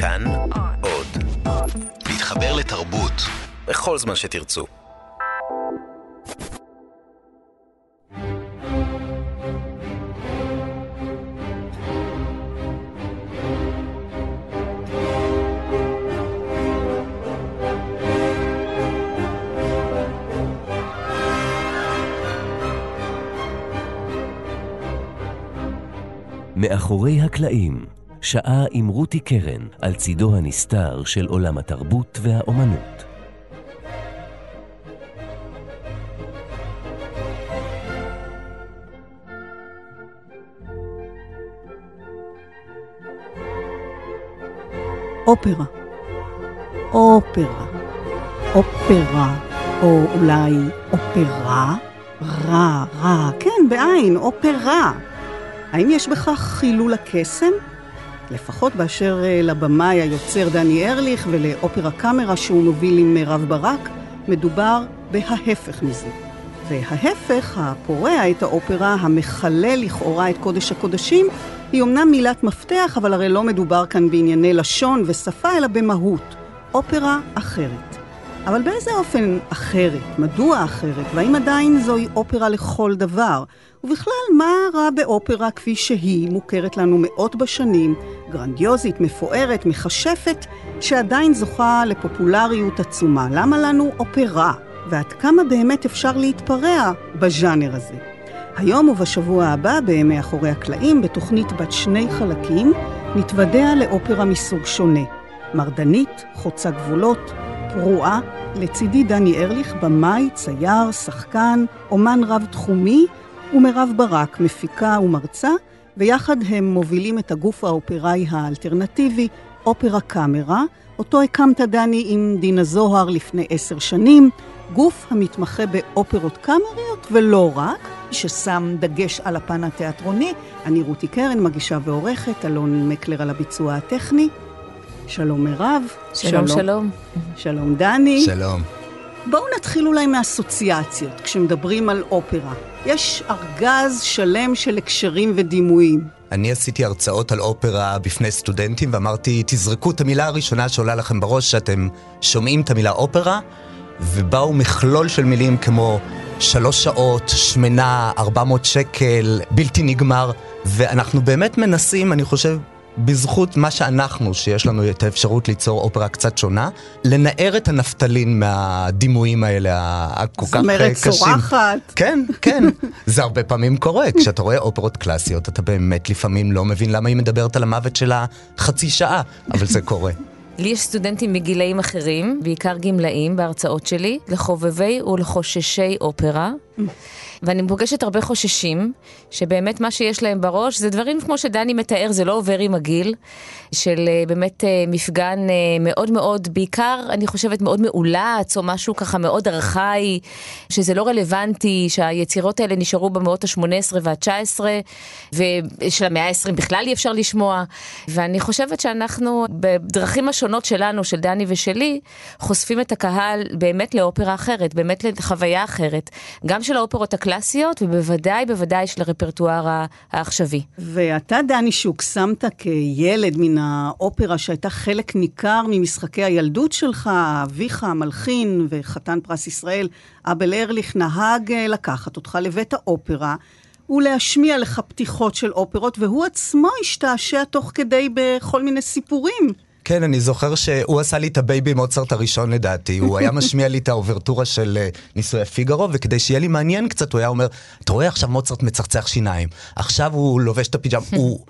כאן עוד. להתחבר לתרבות בכל זמן שתרצו. מאחורי הקלעים, שעה עם רותי קרן על צידו הנסתר של עולם התרבות והאומנות. אופרה. אופרה. אופרה. או אולי אופרה? רע, רע. כן, בעין, אופרה. האם יש בכך חילול הקסם? לפחות באשר אה, לבמאי היוצר דני ארליך ולאופרה קאמרה שהוא מוביל עם מירב ברק, מדובר בההפך מזה. וההפך, הפורע את האופרה, המחלל לכאורה את קודש הקודשים, היא אמנם מילת מפתח, אבל הרי לא מדובר כאן בענייני לשון ושפה, אלא במהות. אופרה אחרת. אבל באיזה אופן אחרת? מדוע אחרת? והאם עדיין זוהי אופרה לכל דבר? ובכלל, מה רע באופרה כפי שהיא, מוכרת לנו מאות בשנים, גרנדיוזית, מפוארת, מכשפת, שעדיין זוכה לפופולריות עצומה? למה לנו אופרה? ועד כמה באמת אפשר להתפרע בז'אנר הזה? היום ובשבוע הבא, בימי אחורי הקלעים, בתוכנית בת שני חלקים, נתוודע לאופרה מסוג שונה. מרדנית, חוצה גבולות, פרועה, לצידי דני ארליך, במאי, צייר, שחקן, אומן רב-תחומי, ומירב ברק, מפיקה ומרצה, ויחד הם מובילים את הגוף האופראי האלטרנטיבי, אופרה קאמרה, אותו הקמת דני עם דינה זוהר לפני עשר שנים, גוף המתמחה באופרות קאמריות ולא רק, ששם דגש על הפן התיאטרוני. אני רותי קרן, מגישה ועורכת, אלון מקלר על הביצוע הטכני. שלום מירב. שלום, שלום. שלום דני. שלום. בואו נתחיל אולי מהאסוציאציות, כשמדברים על אופרה. יש ארגז שלם של הקשרים ודימויים. אני עשיתי הרצאות על אופרה בפני סטודנטים ואמרתי, תזרקו את המילה הראשונה שעולה לכם בראש שאתם שומעים את המילה אופרה, ובאו מכלול של מילים כמו שלוש שעות, שמנה, ארבע מאות שקל, בלתי נגמר, ואנחנו באמת מנסים, אני חושב, בזכות מה שאנחנו, שיש לנו את האפשרות ליצור אופרה קצת שונה, לנער את הנפטלין מהדימויים האלה הכל כך זמרת אה, קשים. צורחת. כן, כן. זה הרבה פעמים קורה. כשאתה רואה אופרות קלאסיות, אתה באמת לפעמים לא מבין למה היא מדברת על המוות שלה חצי שעה, אבל זה קורה. לי יש סטודנטים מגילאים אחרים, בעיקר גמלאים בהרצאות שלי, לחובבי ולחוששי אופרה. ואני פוגשת הרבה חוששים, שבאמת מה שיש להם בראש זה דברים כמו שדני מתאר, זה לא עובר עם הגיל, של אה, באמת אה, מפגן אה, מאוד מאוד, בעיקר אני חושבת מאוד מאולץ, או משהו ככה מאוד ארכאי, שזה לא רלוונטי, שהיצירות האלה נשארו במאות ה-18 וה-19, ושל המאה ה-20 בכלל אי אפשר לשמוע. ואני חושבת שאנחנו, בדרכים השונות שלנו, של דני ושלי, חושפים את הקהל באמת לאופרה אחרת, באמת לחוויה אחרת, גם של האופרות הקלאסיות, ובוודאי, בוודאי של הרפרטואר העכשווי. ואתה, דני שוק, שמת כילד מן האופרה שהייתה חלק ניכר ממשחקי הילדות שלך, אביך המלחין וחתן פרס ישראל, אבל ארליך, נהג אה, לקחת אותך לבית האופרה. ולהשמיע לך פתיחות של אופרות, והוא עצמו השתעשע תוך כדי בכל מיני סיפורים. כן, אני זוכר שהוא עשה לי את ה baby Mozart הראשון לדעתי. הוא היה משמיע לי את האוברטורה של אה, נישואי פיגארו, וכדי שיהיה לי מעניין קצת, הוא היה אומר, אתה רואה עכשיו מוצרט מצחצח שיניים, עכשיו הוא לובש את הפיג'ם, הוא...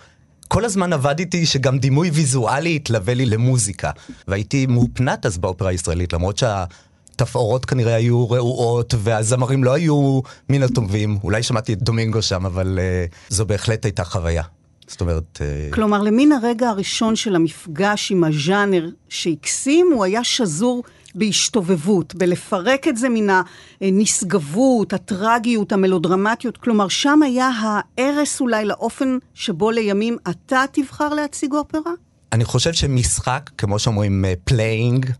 כל הזמן עבד איתי שגם דימוי ויזואלי יתלווה לי למוזיקה. והייתי מאופנת אז באופרה הישראלית, למרות שהתפאורות כנראה היו רעועות, והזמרים לא היו מן הטובים. אולי שמעתי את דומינגו שם, אבל uh, זו בהחלט הייתה חוויה. זאת אומרת... אה, כלומר, למן הרגע הראשון של המפגש עם הז'אנר שהקסים, הוא היה שזור בהשתובבות, בלפרק את זה מן הנשגבות, הטרגיות, המלודרמטיות. כלומר, שם היה ההרס אולי לאופן שבו לימים אתה תבחר להציג אופרה? אני חושב שמשחק, כמו שאומרים playing,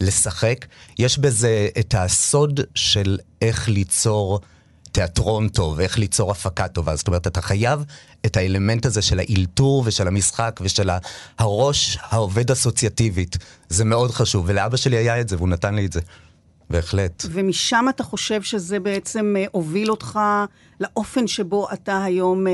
לשחק, יש בזה את הסוד של איך ליצור תיאטרון טוב, איך ליצור הפקה טובה. זאת אומרת, אתה חייב את האלמנט הזה של האילתור ושל המשחק ושל הראש העובד אסוציאטיבית. זה מאוד חשוב, ולאבא שלי היה את זה, והוא נתן לי את זה. בהחלט. ומשם אתה חושב שזה בעצם אה, הוביל אותך לאופן שבו אתה היום אה,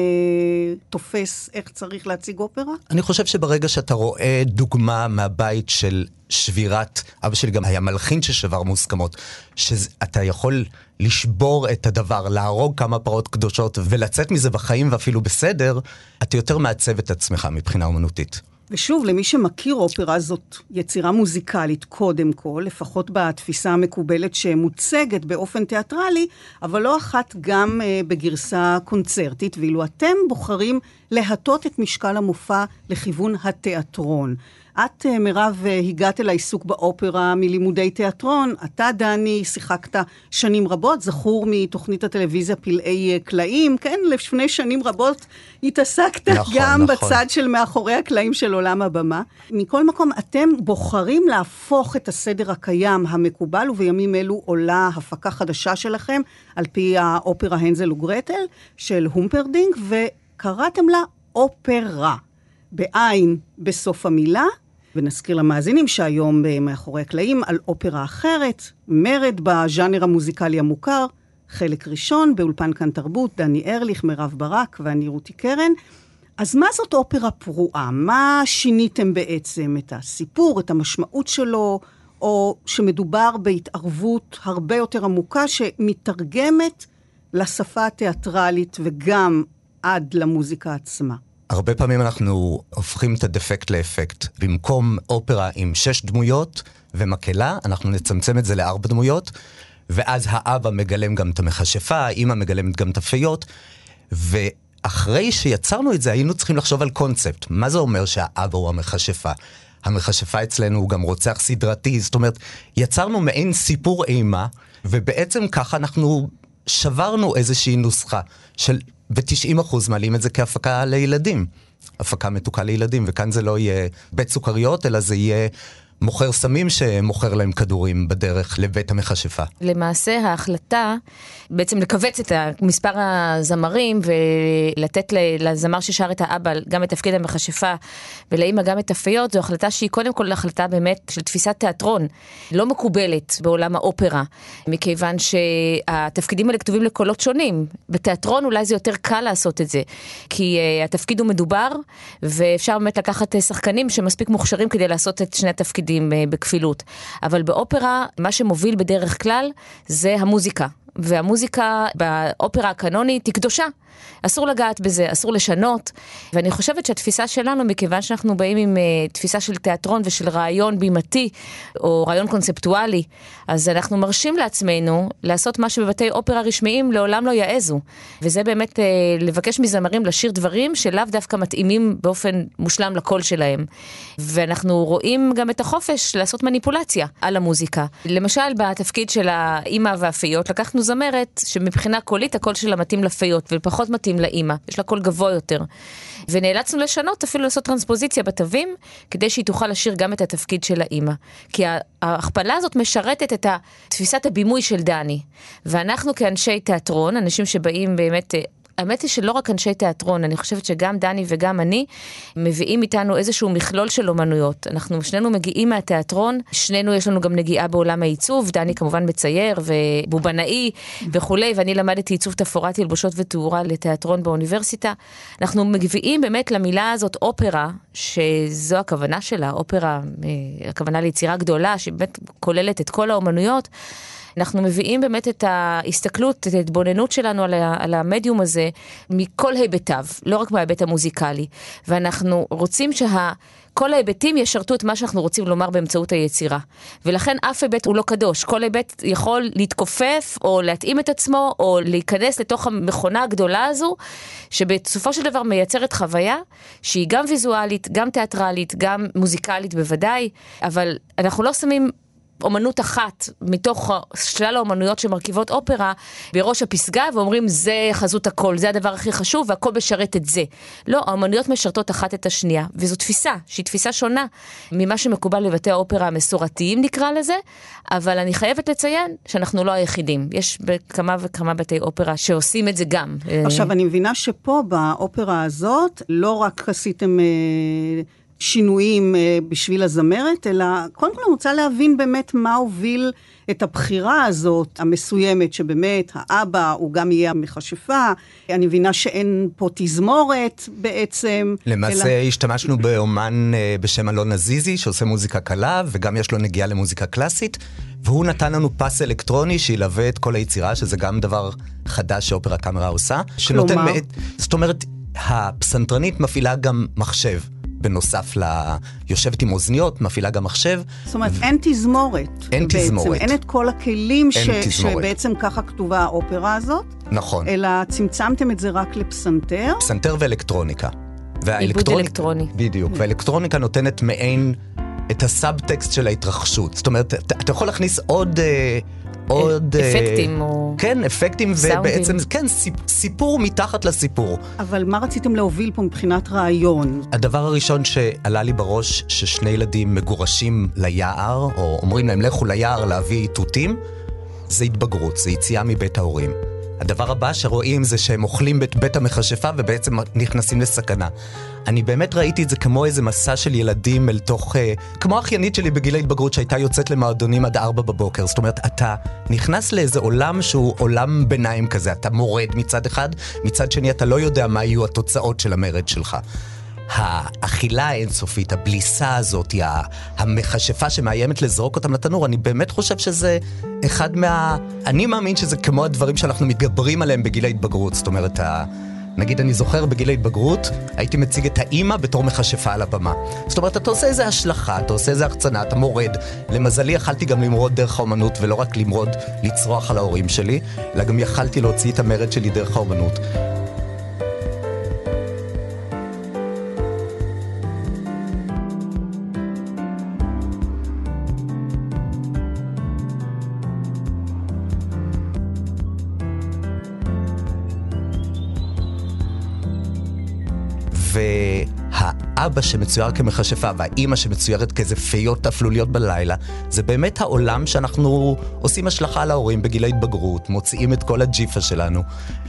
תופס איך צריך להציג אופרה? אני חושב שברגע שאתה רואה דוגמה מהבית של שבירת, אבא שלי גם היה מלחין ששבר מוסכמות, שאתה יכול לשבור את הדבר, להרוג כמה פרות קדושות ולצאת מזה בחיים ואפילו בסדר, אתה יותר מעצב את עצמך מבחינה אומנותית. ושוב, למי שמכיר אופרה, זאת יצירה מוזיקלית קודם כל, לפחות בתפיסה המקובלת שמוצגת באופן תיאטרלי, אבל לא אחת גם uh, בגרסה קונצרטית, ואילו אתם בוחרים להטות את משקל המופע לכיוון התיאטרון. את, אה, מירב, אה, הגעת אל העיסוק באופרה מלימודי תיאטרון. אתה, דני, שיחקת שנים רבות, זכור מתוכנית הטלוויזיה פלאי אה, קלעים. כן, לפני שנים רבות התעסקת נכון, גם נכון. בצד של מאחורי הקלעים של עולם הבמה. מכל מקום, אתם בוחרים להפוך את הסדר הקיים המקובל, ובימים אלו עולה הפקה חדשה שלכם, על פי האופרה הנזל וגרטל, של הומפרדינג, וקראתם לה אופרה. בעין בסוף המילה, ונזכיר למאזינים שהיום מאחורי הקלעים על אופרה אחרת, מרד בז'אנר המוזיקלי המוכר, חלק ראשון באולפן כאן תרבות, דני ארליך, מירב ברק ואני רותי קרן. אז מה זאת אופרה פרועה? מה שיניתם בעצם? את הסיפור, את המשמעות שלו, או שמדובר בהתערבות הרבה יותר עמוקה שמתרגמת לשפה התיאטרלית וגם עד למוזיקה עצמה? הרבה פעמים אנחנו הופכים את הדפקט לאפקט. במקום אופרה עם שש דמויות ומקהלה, אנחנו נצמצם את זה לארבע דמויות, ואז האבא מגלם גם את המכשפה, האימא מגלמת גם את הפיות, ואחרי שיצרנו את זה, היינו צריכים לחשוב על קונספט. מה זה אומר שהאבא הוא המכשפה? המכשפה אצלנו הוא גם רוצח סדרתי, זאת אומרת, יצרנו מעין סיפור אימה, ובעצם ככה אנחנו שברנו איזושהי נוסחה של ו-90% מעלים את זה כהפקה לילדים. הפקה מתוקה לילדים, וכאן זה לא יהיה בית סוכריות, אלא זה יהיה מוכר סמים שמוכר להם כדורים בדרך לבית המכשפה. למעשה ההחלטה בעצם לכווץ את מספר הזמרים ולתת לזמר ששר את האבא גם את תפקיד המכשפה ולאימא גם את הפיות, זו החלטה שהיא קודם כל החלטה באמת של תפיסת תיאטרון, לא מקובלת בעולם האופרה, מכיוון שהתפקידים האלה כתובים לקולות שונים. בתיאטרון אולי זה יותר קל לעשות את זה, כי uh, התפקיד הוא מדובר ואפשר באמת לקחת אה, שחקנים שמספיק מוכשרים כדי לעשות את שני התפקידים. תפקידים אה, בכפילות. אבל באופרה, מה שמוביל בדרך כלל זה המוזיקה. והמוזיקה באופרה הקנונית היא קדושה. אסור לגעת בזה, אסור לשנות. ואני חושבת שהתפיסה שלנו, מכיוון שאנחנו באים עם uh, תפיסה של תיאטרון ושל רעיון בימתי, או רעיון קונספטואלי, אז אנחנו מרשים לעצמנו לעשות מה שבבתי אופרה רשמיים לעולם לא יעזו. וזה באמת uh, לבקש מזמרים לשיר דברים שלאו דווקא מתאימים באופן מושלם לקול שלהם. ואנחנו רואים גם את החופש לעשות מניפולציה על המוזיקה. למשל, בתפקיד של האימא והפיות, לקחנו זמרת שמבחינה קולית הקול שלה מתאים לפיות ופחות מתאים לאימא, יש לה קול גבוה יותר. ונאלצנו לשנות, אפילו לעשות טרנספוזיציה בתווים, כדי שהיא תוכל לשיר גם את התפקיד של האימא. כי ההכפלה הזאת משרתת את תפיסת הבימוי של דני. ואנחנו כאנשי תיאטרון, אנשים שבאים באמת אה, האמת היא שלא רק אנשי תיאטרון, אני חושבת שגם דני וגם אני מביאים איתנו איזשהו מכלול של אומנויות. אנחנו שנינו מגיעים מהתיאטרון, שנינו יש לנו גם נגיעה בעולם העיצוב, דני כמובן מצייר ובובנאי וכולי, ואני למדתי עיצוב תפאורת תלבושות ותאורה לתיאטרון באוניברסיטה. אנחנו מביאים באמת למילה הזאת אופרה, שזו הכוונה שלה, אופרה, אה, הכוונה ליצירה גדולה, שבאמת כוללת את כל האומנויות. אנחנו מביאים באמת את ההסתכלות, את ההתבוננות שלנו על, ה, על המדיום הזה מכל היבטיו, לא רק מההיבט המוזיקלי. ואנחנו רוצים שה... כל ההיבטים ישרתו את מה שאנחנו רוצים לומר באמצעות היצירה. ולכן אף היבט הוא לא קדוש. כל היבט יכול להתכופף, או להתאים את עצמו, או להיכנס לתוך המכונה הגדולה הזו, שבסופו של דבר מייצרת חוויה שהיא גם ויזואלית, גם תיאטרלית, גם מוזיקלית בוודאי, אבל אנחנו לא שמים אומנות אחת מתוך שלל האומנויות שמרכיבות אופרה בראש הפסגה ואומרים זה חזות הכל, זה הדבר הכי חשוב והכל משרת את זה. לא, האומנויות משרתות אחת את השנייה, וזו תפיסה שהיא תפיסה שונה ממה שמקובל בבתי האופרה המסורתיים נקרא לזה, אבל אני חייבת לציין שאנחנו לא היחידים. יש כמה וכמה בתי אופרה שעושים את זה גם. עכשיו, אני מבינה שפה באופרה הזאת לא רק עשיתם... שינויים אה, בשביל הזמרת, אלא קודם כל אני רוצה להבין באמת מה הוביל את הבחירה הזאת, המסוימת, שבאמת האבא הוא גם יהיה המכשפה. אני מבינה שאין פה תזמורת בעצם. למעשה אלא... השתמשנו באומן אה, בשם אלון עזיזי, שעושה מוזיקה קלה, וגם יש לו נגיעה למוזיקה קלאסית. והוא נתן לנו פס אלקטרוני שילווה את כל היצירה, שזה גם דבר חדש שאופרה קאמרה עושה. כלומר? מעת, זאת אומרת, הפסנתרנית מפעילה גם מחשב. בנוסף ל... יושבת עם אוזניות, מפעילה גם מחשב. זאת אומרת, ו... אין תזמורת. אין בעצם. תזמורת. אין את כל הכלים ש... שבעצם ככה כתובה האופרה הזאת. נכון. אלא צמצמתם את זה רק לפסנתר. פסנתר ואלקטרוניקה. והאלקטרוניק... עיבוד אלקטרוני. בדיוק, והאלקטרוניקה נותנת מעין את הסאבטקסט של ההתרחשות. זאת אומרת, אתה, יכול להכניס עוד... אה, עוד... אה, אפקטים או... כן, אפקטים, סאונדים. ובעצם, כן, סיפור מתחת לסיפור. אבל מה רציתם להוביל פה מבחינת רעיון? הדבר הראשון שעלה לי בראש, ששני ילדים מגורשים ליער, או אומרים להם לכו ליער להביא איתותים, זה התבגרות, זה יציאה מבית ההורים. הדבר הבא שרואים זה שהם אוכלים את בית המכשפה ובעצם נכנסים לסכנה. אני באמת ראיתי את זה כמו איזה מסע של ילדים אל תוך... אה, כמו האחיינית שלי בגיל ההתבגרות שהייתה יוצאת למועדונים עד ארבע בבוקר. זאת אומרת, אתה נכנס לאיזה עולם שהוא עולם ביניים כזה. אתה מורד מצד אחד, מצד שני אתה לא יודע מה יהיו התוצאות של המרד שלך. האכילה האינסופית, הבליסה הזאת, המכשפה שמאיימת לזרוק אותם לתנור, אני באמת חושב שזה אחד מה... אני מאמין שזה כמו הדברים שאנחנו מתגברים עליהם בגיל ההתבגרות. זאת אומרת. נגיד אני זוכר בגיל ההתבגרות, הייתי מציג את האימא בתור מכשפה על הבמה. זאת אומרת, אתה עושה איזה השלכה, אתה עושה איזה החצנה, אתה מורד. למזלי יכלתי גם למרוד דרך האומנות, ולא רק למרוד, לצרוח על ההורים שלי, אלא גם יכלתי להוציא את המרד שלי דרך האומנות. והאבא שמצויר כמכשפה והאימא שמצוירת כאיזה פיות אפלוליות בלילה, זה באמת העולם שאנחנו עושים השלכה להורים בגיל ההתבגרות, מוציאים את כל הג'יפה שלנו.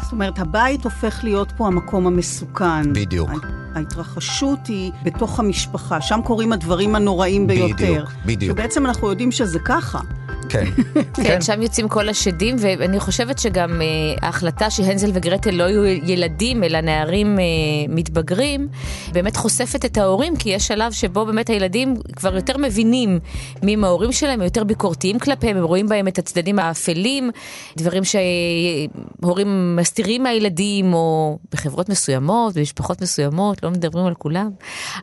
זאת אומרת, הבית הופך להיות פה המקום המסוכן. בדיוק. ההתרחשות היא בתוך המשפחה, שם קורים הדברים הנוראים ביותר. בדיוק, בדיוק. שבעצם אנחנו יודעים שזה ככה. כן. כן, שם יוצאים כל השדים, ואני חושבת שגם uh, ההחלטה שהנזל וגרטל לא יהיו ילדים, אלא נערים uh, מתבגרים, באמת חושפת את ההורים, כי יש שלב שבו באמת הילדים כבר יותר מבינים מי הם ההורים שלהם, הם יותר ביקורתיים כלפיהם, הם רואים בהם את הצדדים האפלים, דברים שהורים מסתירים מהילדים, או בחברות מסוימות, במשפחות מסוימות, לא מדברים על כולם.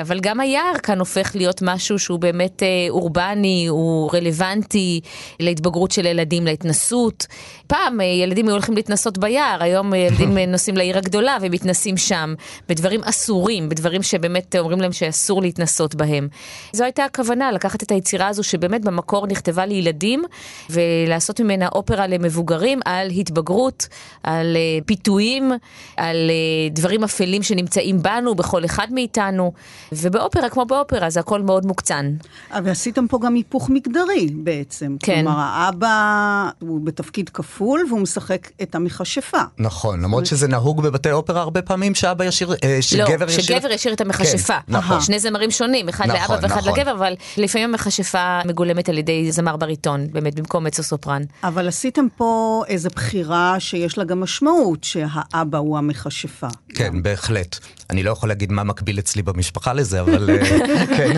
אבל גם היער כאן הופך להיות משהו שהוא באמת uh, אורבני, הוא רלוונטי. להתבגרות של ילדים, להתנסות. פעם אה, ילדים היו הולכים להתנסות ביער, היום אה, ילדים אה, נוסעים לעיר הגדולה ומתנסים שם, בדברים אסורים, בדברים שבאמת אומרים להם שאסור להתנסות בהם. זו הייתה הכוונה, לקחת את היצירה הזו שבאמת במקור נכתבה לילדים, ולעשות ממנה אופרה למבוגרים על התבגרות, על פיתויים, על דברים אפלים שנמצאים בנו, בכל אחד מאיתנו, ובאופרה, כמו באופרה, זה הכל מאוד מוקצן. אבל עשיתם פה גם היפוך מגדרי בעצם. כן. כלומר, האבא הוא בתפקיד כפול והוא משחק את המכשפה. נכון, למרות שזה נהוג בבתי אופרה הרבה פעמים שאבא ישיר, אה, שגבר לא, ישיר... לא, שגבר ישיר את המכשפה. כן, נכון. שני זמרים שונים, אחד נכון, לאבא ואחד נכון. לגבר, אבל לפעמים המכשפה מגולמת על ידי זמר בריטון, באמת, במקום מצו סופרן. אבל עשיתם פה איזו בחירה שיש לה גם משמעות, שהאבא הוא המכשפה. כן, בהחלט. אני לא יכול להגיד מה מקביל אצלי במשפחה לזה, אבל אה, כן.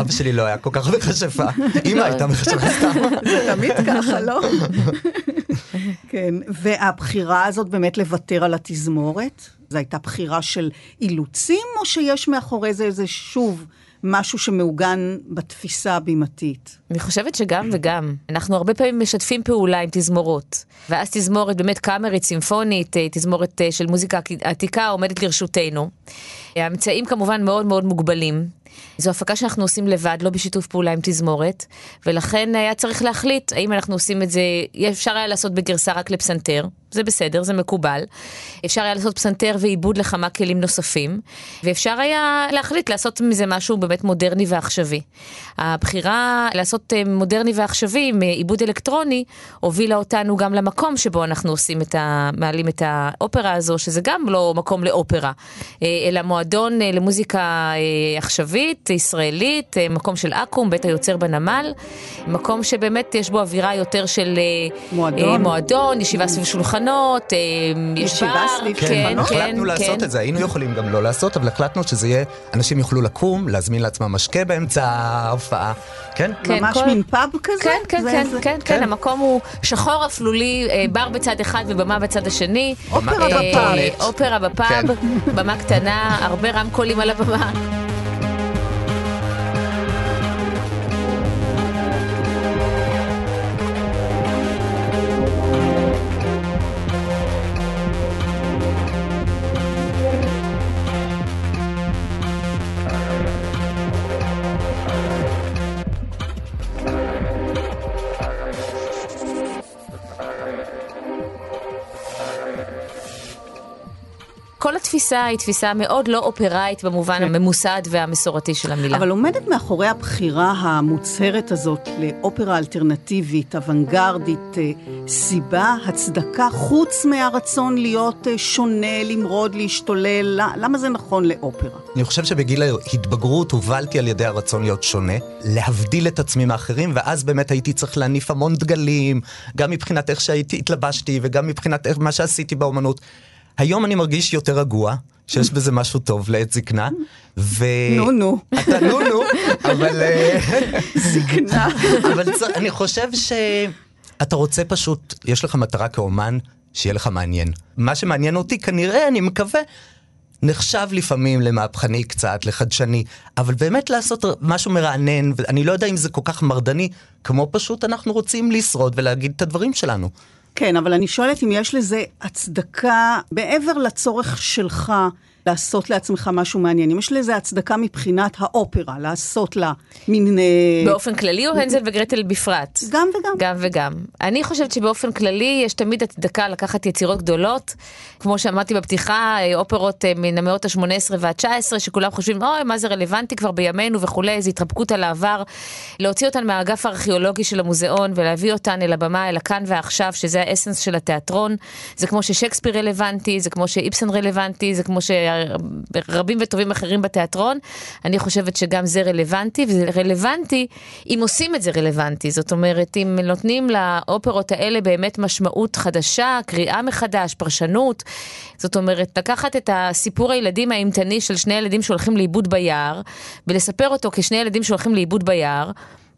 אבא שלי לא היה כל כך מכשפה. אמא הייתה מכשפה סתם. זה תמיד ככה, לא? כן, והבחירה הזאת באמת לוותר על התזמורת? זו הייתה בחירה של אילוצים, או שיש מאחורי זה איזה שוב... משהו שמעוגן בתפיסה הבימתית? אני חושבת שגם וגם. אנחנו הרבה פעמים משתפים פעולה עם תזמורות, ואז תזמורת באמת קאמרית, סימפונית, אה, תזמורת אה, של מוזיקה עתיקה עומדת לרשותנו. האמצעים כמובן מאוד מאוד מוגבלים. זו הפקה שאנחנו עושים לבד, לא בשיתוף פעולה עם תזמורת, ולכן היה צריך להחליט האם אנחנו עושים את זה, אפשר היה לעשות בגרסה רק לפסנתר, זה בסדר, זה מקובל. אפשר היה לעשות פסנתר ועיבוד לכמה כלים נוספים, ואפשר היה להחליט לעשות מזה משהו באמת מודרני ועכשווי. הבחירה לעשות אה, מודרני ועכשווי עם עיבוד אלקטרוני, הובילה אותנו גם למקום שבו אנחנו עושים את ה... מעלים את האופרה הזו, שזה גם לא מקום לאופרה, אה, אלא מועדון אה, למוזיקה עכשווית, ישראלית, מקום של אקו"ם, בית היוצר בנמל, מקום שבאמת יש בו אווירה יותר של מועדון, מועדון ישיבה סביב אה, יש בר, סביב כן, כן, כן, כן, החלטנו לעשות כן. את זה, היינו יכולים גם לא לעשות, אבל החלטנו שזה יהיה, אנשים יוכלו לקום, להזמין לעצמם משקה באמצע ההופעה, כן? כן, ממש כל- מין פאב כזה? כן, כן, זה- כן, זה- כן, כן, המקום הוא שחור אפלולי, אה, בר בצד אחד ובמה בצד השני. אופרה אה, בפאב. אופרה בפאב, כן. במה קטנה, הרבה רמקולים על הבמה. כל התפיסה היא תפיסה מאוד לא אופראית במובן הממוסד והמסורתי של המילה. אבל עומדת מאחורי הבחירה המוצהרת הזאת לאופרה אלטרנטיבית, אוונגרדית, אה, סיבה, הצדקה, חוץ מהרצון להיות אה, שונה, למרוד, להשתולל? למה זה נכון לאופרה? אני חושב שבגיל ההתבגרות הובלתי על ידי הרצון להיות שונה, להבדיל את עצמי מאחרים, ואז באמת הייתי צריך להניף המון דגלים, גם מבחינת איך שהייתי, התלבשתי, וגם מבחינת איך, מה שעשיתי באומנות. היום אני מרגיש יותר רגוע, שיש בזה משהו טוב לעת זקנה, ו... נו, נו. אתה נו נו, אבל... אה, זקנה. אבל אני חושב שאתה רוצה פשוט, יש לך מטרה כאומן, שיהיה לך מעניין. מה שמעניין אותי, כנראה, אני מקווה, נחשב לפעמים למהפכני קצת, לחדשני, אבל באמת לעשות משהו מרענן, ואני לא יודע אם זה כל כך מרדני, כמו פשוט אנחנו רוצים לשרוד ולהגיד את הדברים שלנו. כן, אבל אני שואלת אם יש לזה הצדקה, מעבר לצורך שלך לעשות לעצמך משהו מעניין, אם יש לזה הצדקה מבחינת האופרה, לעשות לה מין... אה, באופן כללי או הנזל וגרטל בפרט? גם וגם. גם וגם. אני חושבת שבאופן כללי יש תמיד הצדקה לקחת יצירות גדולות, כמו שאמרתי בפתיחה, אה, אופרות אה, מן המאות ה-18 וה-19, שכולם חושבים, אוי, מה זה רלוונטי כבר בימינו וכולי, איזו התרפקות על העבר. להוציא אותן מהאגף הארכיאולוגי של המוזיאון ולהביא אותן אל הבמה, אל הכאן ועכשיו, שזה האסנס של התיאטרון. זה כמו ששייקספיר רלוונטי, זה כמו שאיפסן רלוונטי, זה כמו שרבים וטובים אחרים בתיאטרון. אני חושבת שגם זה רלוונטי, וזה רלוונטי אם עושים את זה רלוונטי. זאת אומרת, אם נותנים לאופרות האלה באמת משמעות חדשה, קריאה מחדש, פרשנות. זאת אומרת, לקחת את הסיפור הילדים האימתני של שני ילדים שהולכים לאיבוד ביער, ולספר אותו כשני ילדים שהולכים לאיבוד ביער.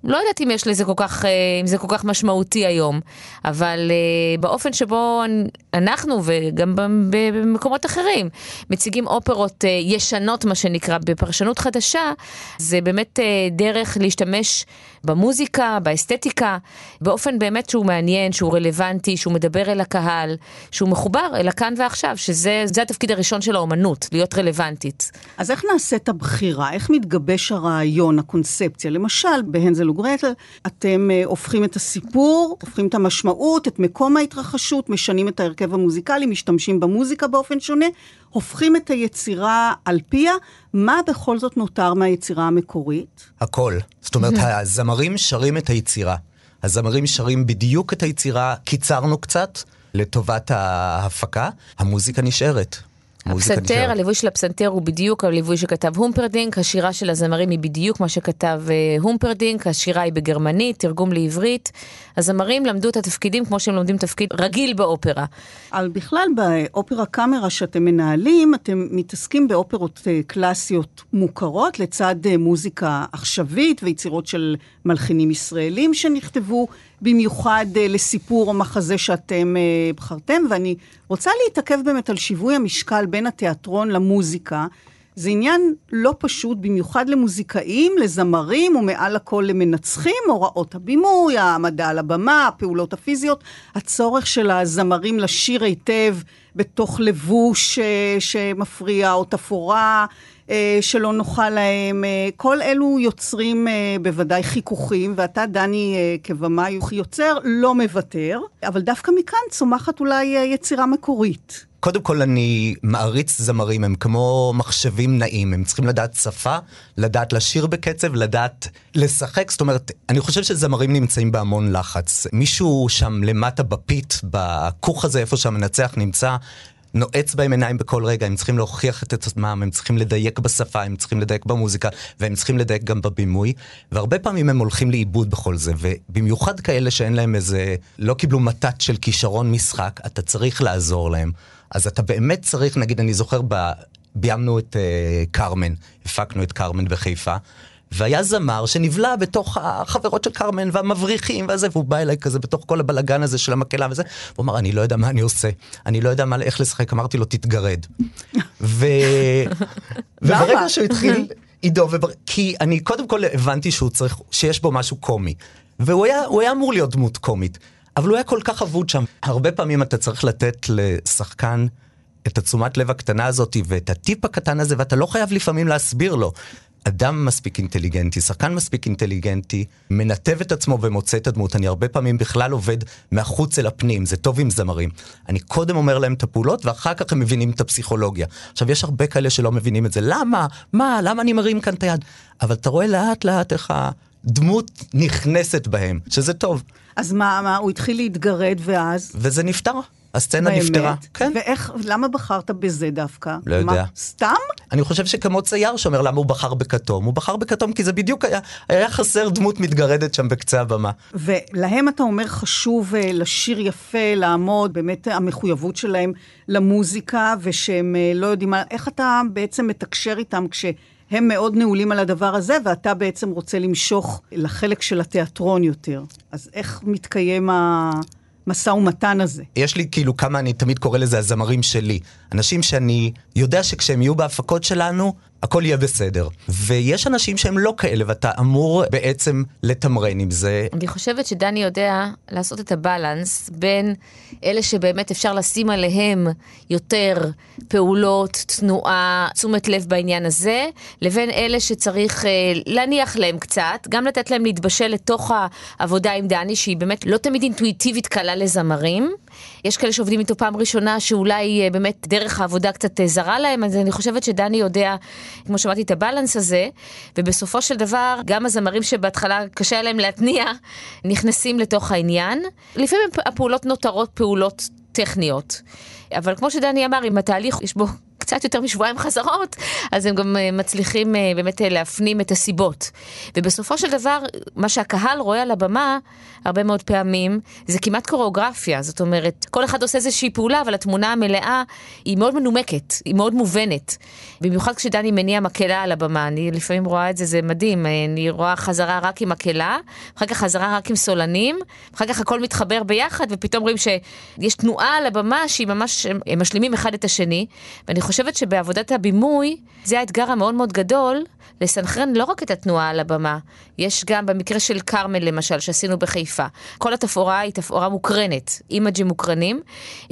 לא יודעת אם יש לזה כל כך, אה, אם זה כל כך משמעותי היום, אבל אה, באופן שבו אנחנו וגם במקומות אחרים מציגים אופרות אה, ישנות, מה שנקרא, בפרשנות חדשה, זה באמת דרך להשתמש במוזיקה, באסתטיקה, באופן באמת שהוא מעניין, שהוא רלוונטי, שהוא מדבר אל הקהל, שהוא מחובר אל הכאן ועכשיו, שזה זה התפקיד הראשון של האומנות, להיות רלוונטית. אז איך נעשית הבחירה? איך מתגבש הרעיון, הקונספציה? למשל, בהנזל וגרטל, אתם אה, הופכים את הסיפור, הופכים את המשמעות, את מקום ההתרחשות, משנים את ההרכב המוזיקלי, משתמשים במוזיקה באופן שונה, הופכים את היצירה על פיה. מה בכל זאת נותר מהיצירה המקורית? הכל. זאת אומרת, הזמרים שרים את היצירה. הזמרים שרים בדיוק את היצירה, קיצרנו קצת לטובת ההפקה, המוזיקה נשארת. הפסנתר. הליווי של הפסנתר הוא בדיוק הליווי שכתב הומפרדינק, השירה של הזמרים היא בדיוק מה שכתב אה, הומפרדינק, השירה היא בגרמנית, תרגום לעברית. הזמרים למדו את התפקידים כמו שהם לומדים תפקיד רגיל באופרה. על בכלל באופרה קאמרה שאתם מנהלים, אתם מתעסקים באופרות אה, קלאסיות מוכרות לצד אה, מוזיקה עכשווית ויצירות של מלחינים ישראלים שנכתבו במיוחד אה, לסיפור או מחזה שאתם אה, בחרתם, ואני רוצה להתעכב באמת על שיווי המשקל בין התיאטרון למוזיקה. זה עניין לא פשוט, במיוחד למוזיקאים, לזמרים ומעל הכל למנצחים, הוראות הבימוי, העמדה על הבמה, הפעולות הפיזיות, הצורך של הזמרים לשיר היטב בתוך לבוש אה, שמפריע או תפאורה, שלא נוחה להם, אה, כל אלו יוצרים אה, בוודאי חיכוכים, ואתה, דני, אה, כבמאי יוצר, לא מוותר, אבל דווקא מכאן צומחת אולי אה, יצירה מקורית. קודם כל אני מעריץ זמרים, הם כמו מחשבים נעים, הם צריכים לדעת שפה, לדעת לשיר בקצב, לדעת לשחק, זאת אומרת, אני חושב שזמרים נמצאים בהמון לחץ. מישהו שם למטה בפית, בכוך הזה, איפה שהמנצח נמצא, נועץ בהם עיניים בכל רגע, הם צריכים להוכיח את עצמם, הם צריכים לדייק בשפה, הם צריכים לדייק במוזיקה, והם צריכים לדייק גם בבימוי, והרבה פעמים הם הולכים לאיבוד בכל זה, ובמיוחד כאלה שאין להם איזה, לא קיבלו מתת של כישרון משחק, אתה צריך לעזור להם. אז אתה באמת צריך, נגיד, אני זוכר, ב... ביימנו את uh, קרמן, הפקנו את קרמן בחיפה, והיה זמר שנבלע בתוך החברות של קרמן והמבריחים וזה, והוא בא אליי כזה בתוך כל הבלגן הזה של המקהלה וזה, הוא אמר, אני לא יודע מה אני עושה, אני לא יודע מה, איך לשחק, אמרתי לו, תתגרד. ו... וברגע שהוא התחיל, עידו, ובר... כי אני קודם כל הבנתי שהוא צריך, שיש בו משהו קומי. והוא היה, היה אמור להיות דמות קומית, אבל הוא היה כל כך אבוד שם. הרבה פעמים אתה צריך לתת לשחקן את התשומת לב הקטנה הזאת ואת הטיפ הקטן הזה, ואתה לא חייב לפעמים להסביר לו. אדם מספיק אינטליגנטי, שחקן מספיק אינטליגנטי, מנתב את עצמו ומוצא את הדמות. אני הרבה פעמים בכלל עובד מהחוץ אל הפנים, זה טוב עם זמרים. אני קודם אומר להם את הפעולות, ואחר כך הם מבינים את הפסיכולוגיה. עכשיו, יש הרבה כאלה שלא מבינים את זה. למה? מה? למה אני מרים כאן את היד? אבל אתה רואה לאט לאט איך הדמות נכנסת בהם, שזה טוב. אז מה, מה, הוא התחיל להתגרד ואז? וזה נפתר. הסצנה באמת? נפתרה. כן. ואיך, למה בחרת בזה דווקא? לא יודע. מה, סתם? אני חושב שכמו צייר שאומר למה הוא בחר בכתום. הוא בחר בכתום כי זה בדיוק היה, היה חסר דמות מתגרדת שם בקצה הבמה. ולהם אתה אומר חשוב אה, לשיר יפה, לעמוד, באמת המחויבות שלהם למוזיקה, ושהם אה, לא יודעים, איך אתה בעצם מתקשר איתם כש... הם מאוד נעולים על הדבר הזה, ואתה בעצם רוצה למשוך לחלק של התיאטרון יותר. אז איך מתקיים ה... המשא ומתן הזה. יש לי כאילו כמה, אני תמיד קורא לזה הזמרים שלי. אנשים שאני יודע שכשהם יהיו בהפקות שלנו, הכל יהיה בסדר. ויש אנשים שהם לא כאלה, ואתה אמור בעצם לתמרן עם זה. אני חושבת שדני יודע לעשות את הבלנס בין אלה שבאמת אפשר לשים עליהם יותר פעולות, תנועה, תשומת לב בעניין הזה, לבין אלה שצריך אה, להניח להם קצת, גם לתת להם להתבשל לתוך העבודה עם דני, שהיא באמת לא תמיד אינטואיטיבית קלה לזמרים. יש כאלה שעובדים איתו פעם ראשונה, שאולי אה, באמת דרך העבודה קצת אה, זרה להם, אז אני חושבת שדני יודע, כמו שאמרתי, את הבלנס הזה, ובסופו של דבר, גם הזמרים שבהתחלה קשה להם להתניע, נכנסים לתוך העניין. לפעמים הפעולות נותרות פעולות טכניות. אבל כמו שדני אמר, אם התהליך יש בו קצת יותר משבועיים חזרות, אז הם גם אה, מצליחים אה, באמת אה, להפנים את הסיבות. ובסופו של דבר, מה שהקהל רואה על הבמה, הרבה מאוד פעמים, זה כמעט קוריאוגרפיה. זאת אומרת, כל אחד עושה איזושהי פעולה, אבל התמונה המלאה היא מאוד מנומקת, היא מאוד מובנת. במיוחד כשדני מניע מקהלה על הבמה, אני לפעמים רואה את זה, זה מדהים. אני רואה חזרה רק עם מקהלה, אחר כך חזרה רק עם סולנים, אחר כך הכל מתחבר ביחד, ופתאום רואים שיש תנועה על הבמה שהיא ממש, הם משלימים אחד את השני. ואני חושבת שבעבודת הבימוי, זה האתגר המאוד מאוד גדול, לסנכרן לא רק את התנועה על הבמה, יש גם במקרה של כרמל למשל, שעשינו בחיפה, כל התפאורה היא תפאורה מוקרנת, אימג'ים מוקרנים,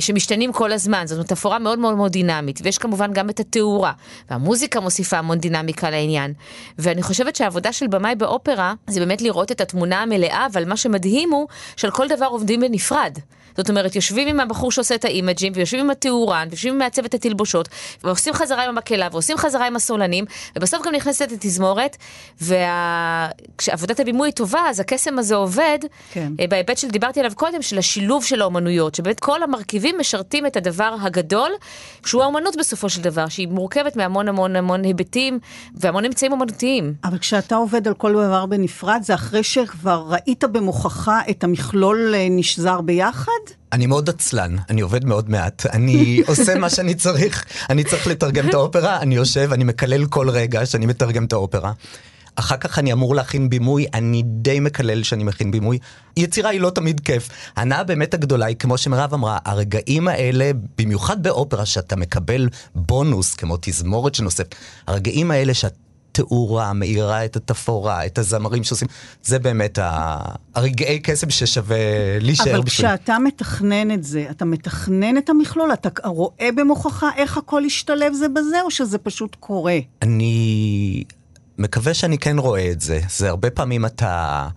שמשתנים כל הזמן, זאת תפאורה מאוד מאוד מאוד דינמית, ויש כמובן גם את התאורה, והמוזיקה מוסיפה המון דינמיקה לעניין. ואני חושבת שהעבודה של במאי באופרה, זה באמת לראות את התמונה המלאה, אבל מה שמדהים הוא שעל כל דבר עובדים בנפרד. זאת אומרת, יושבים עם הבחור שעושה את האימג'ים, ויושבים עם התאורן, ויושבים עם מעצבת התלבושות, ועושים חזרה עם המקהלה, ועושים חזרה עם הסולנים, ובסוף גם נכנסת התזמורת, וכשעבודת וה... הבימוי היא טובה, אז הקסם הזה עובד, כן. אה, בהיבט של דיברתי עליו קודם, של השילוב של האומנויות, שבאמת כל המרכיבים משרתים את הדבר הגדול, שהוא האומנות בסופו של דבר, שהיא מורכבת מהמון המון המון היבטים, והמון אמצעים אומנותיים. אבל כשאתה עובד על כל דבר בנפרד, זה אחרי שכבר ראית במוחך את המכלול אה, נשזר ביחד? אני מאוד עצלן, אני עובד מאוד מעט, אני עושה מה שאני צריך, אני צריך לתרגם את האופרה, אני יושב, אני מקלל כל רגע שאני מתרגם את האופרה. אחר כך אני אמור להכין בימוי, אני די מקלל שאני מכין בימוי. יצירה היא לא תמיד כיף. ההנאה באמת הגדולה היא, כמו שמירב אמרה, הרגעים האלה, במיוחד באופרה, שאתה מקבל בונוס, כמו תזמורת שנוספת, הרגעים האלה שאת התאורה, מאירה את התפאורה, את הזמרים שעושים, זה באמת הרגעי קסם ששווה להישאר בשביל... אבל כשאתה מתכנן את זה, אתה מתכנן את המכלול, אתה רואה במוחך איך הכל ישתלב זה בזה, או שזה פשוט קורה? אני מקווה שאני כן רואה את זה. זה הרבה פעמים אתה...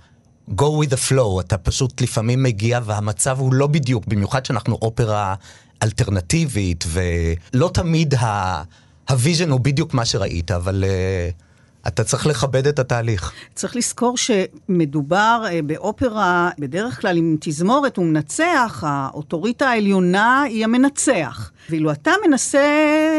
go with the flow, אתה פשוט לפעמים מגיע והמצב הוא לא בדיוק, במיוחד שאנחנו אופרה אלטרנטיבית, ולא תמיד ה... ה vision הוא בדיוק מה שראית, אבל אה, אתה צריך לכבד את התהליך. צריך לזכור שמדובר אה, באופרה, בדרך כלל עם תזמורת ומנצח, האוטוריטה העליונה היא המנצח. ואילו אתה מנסה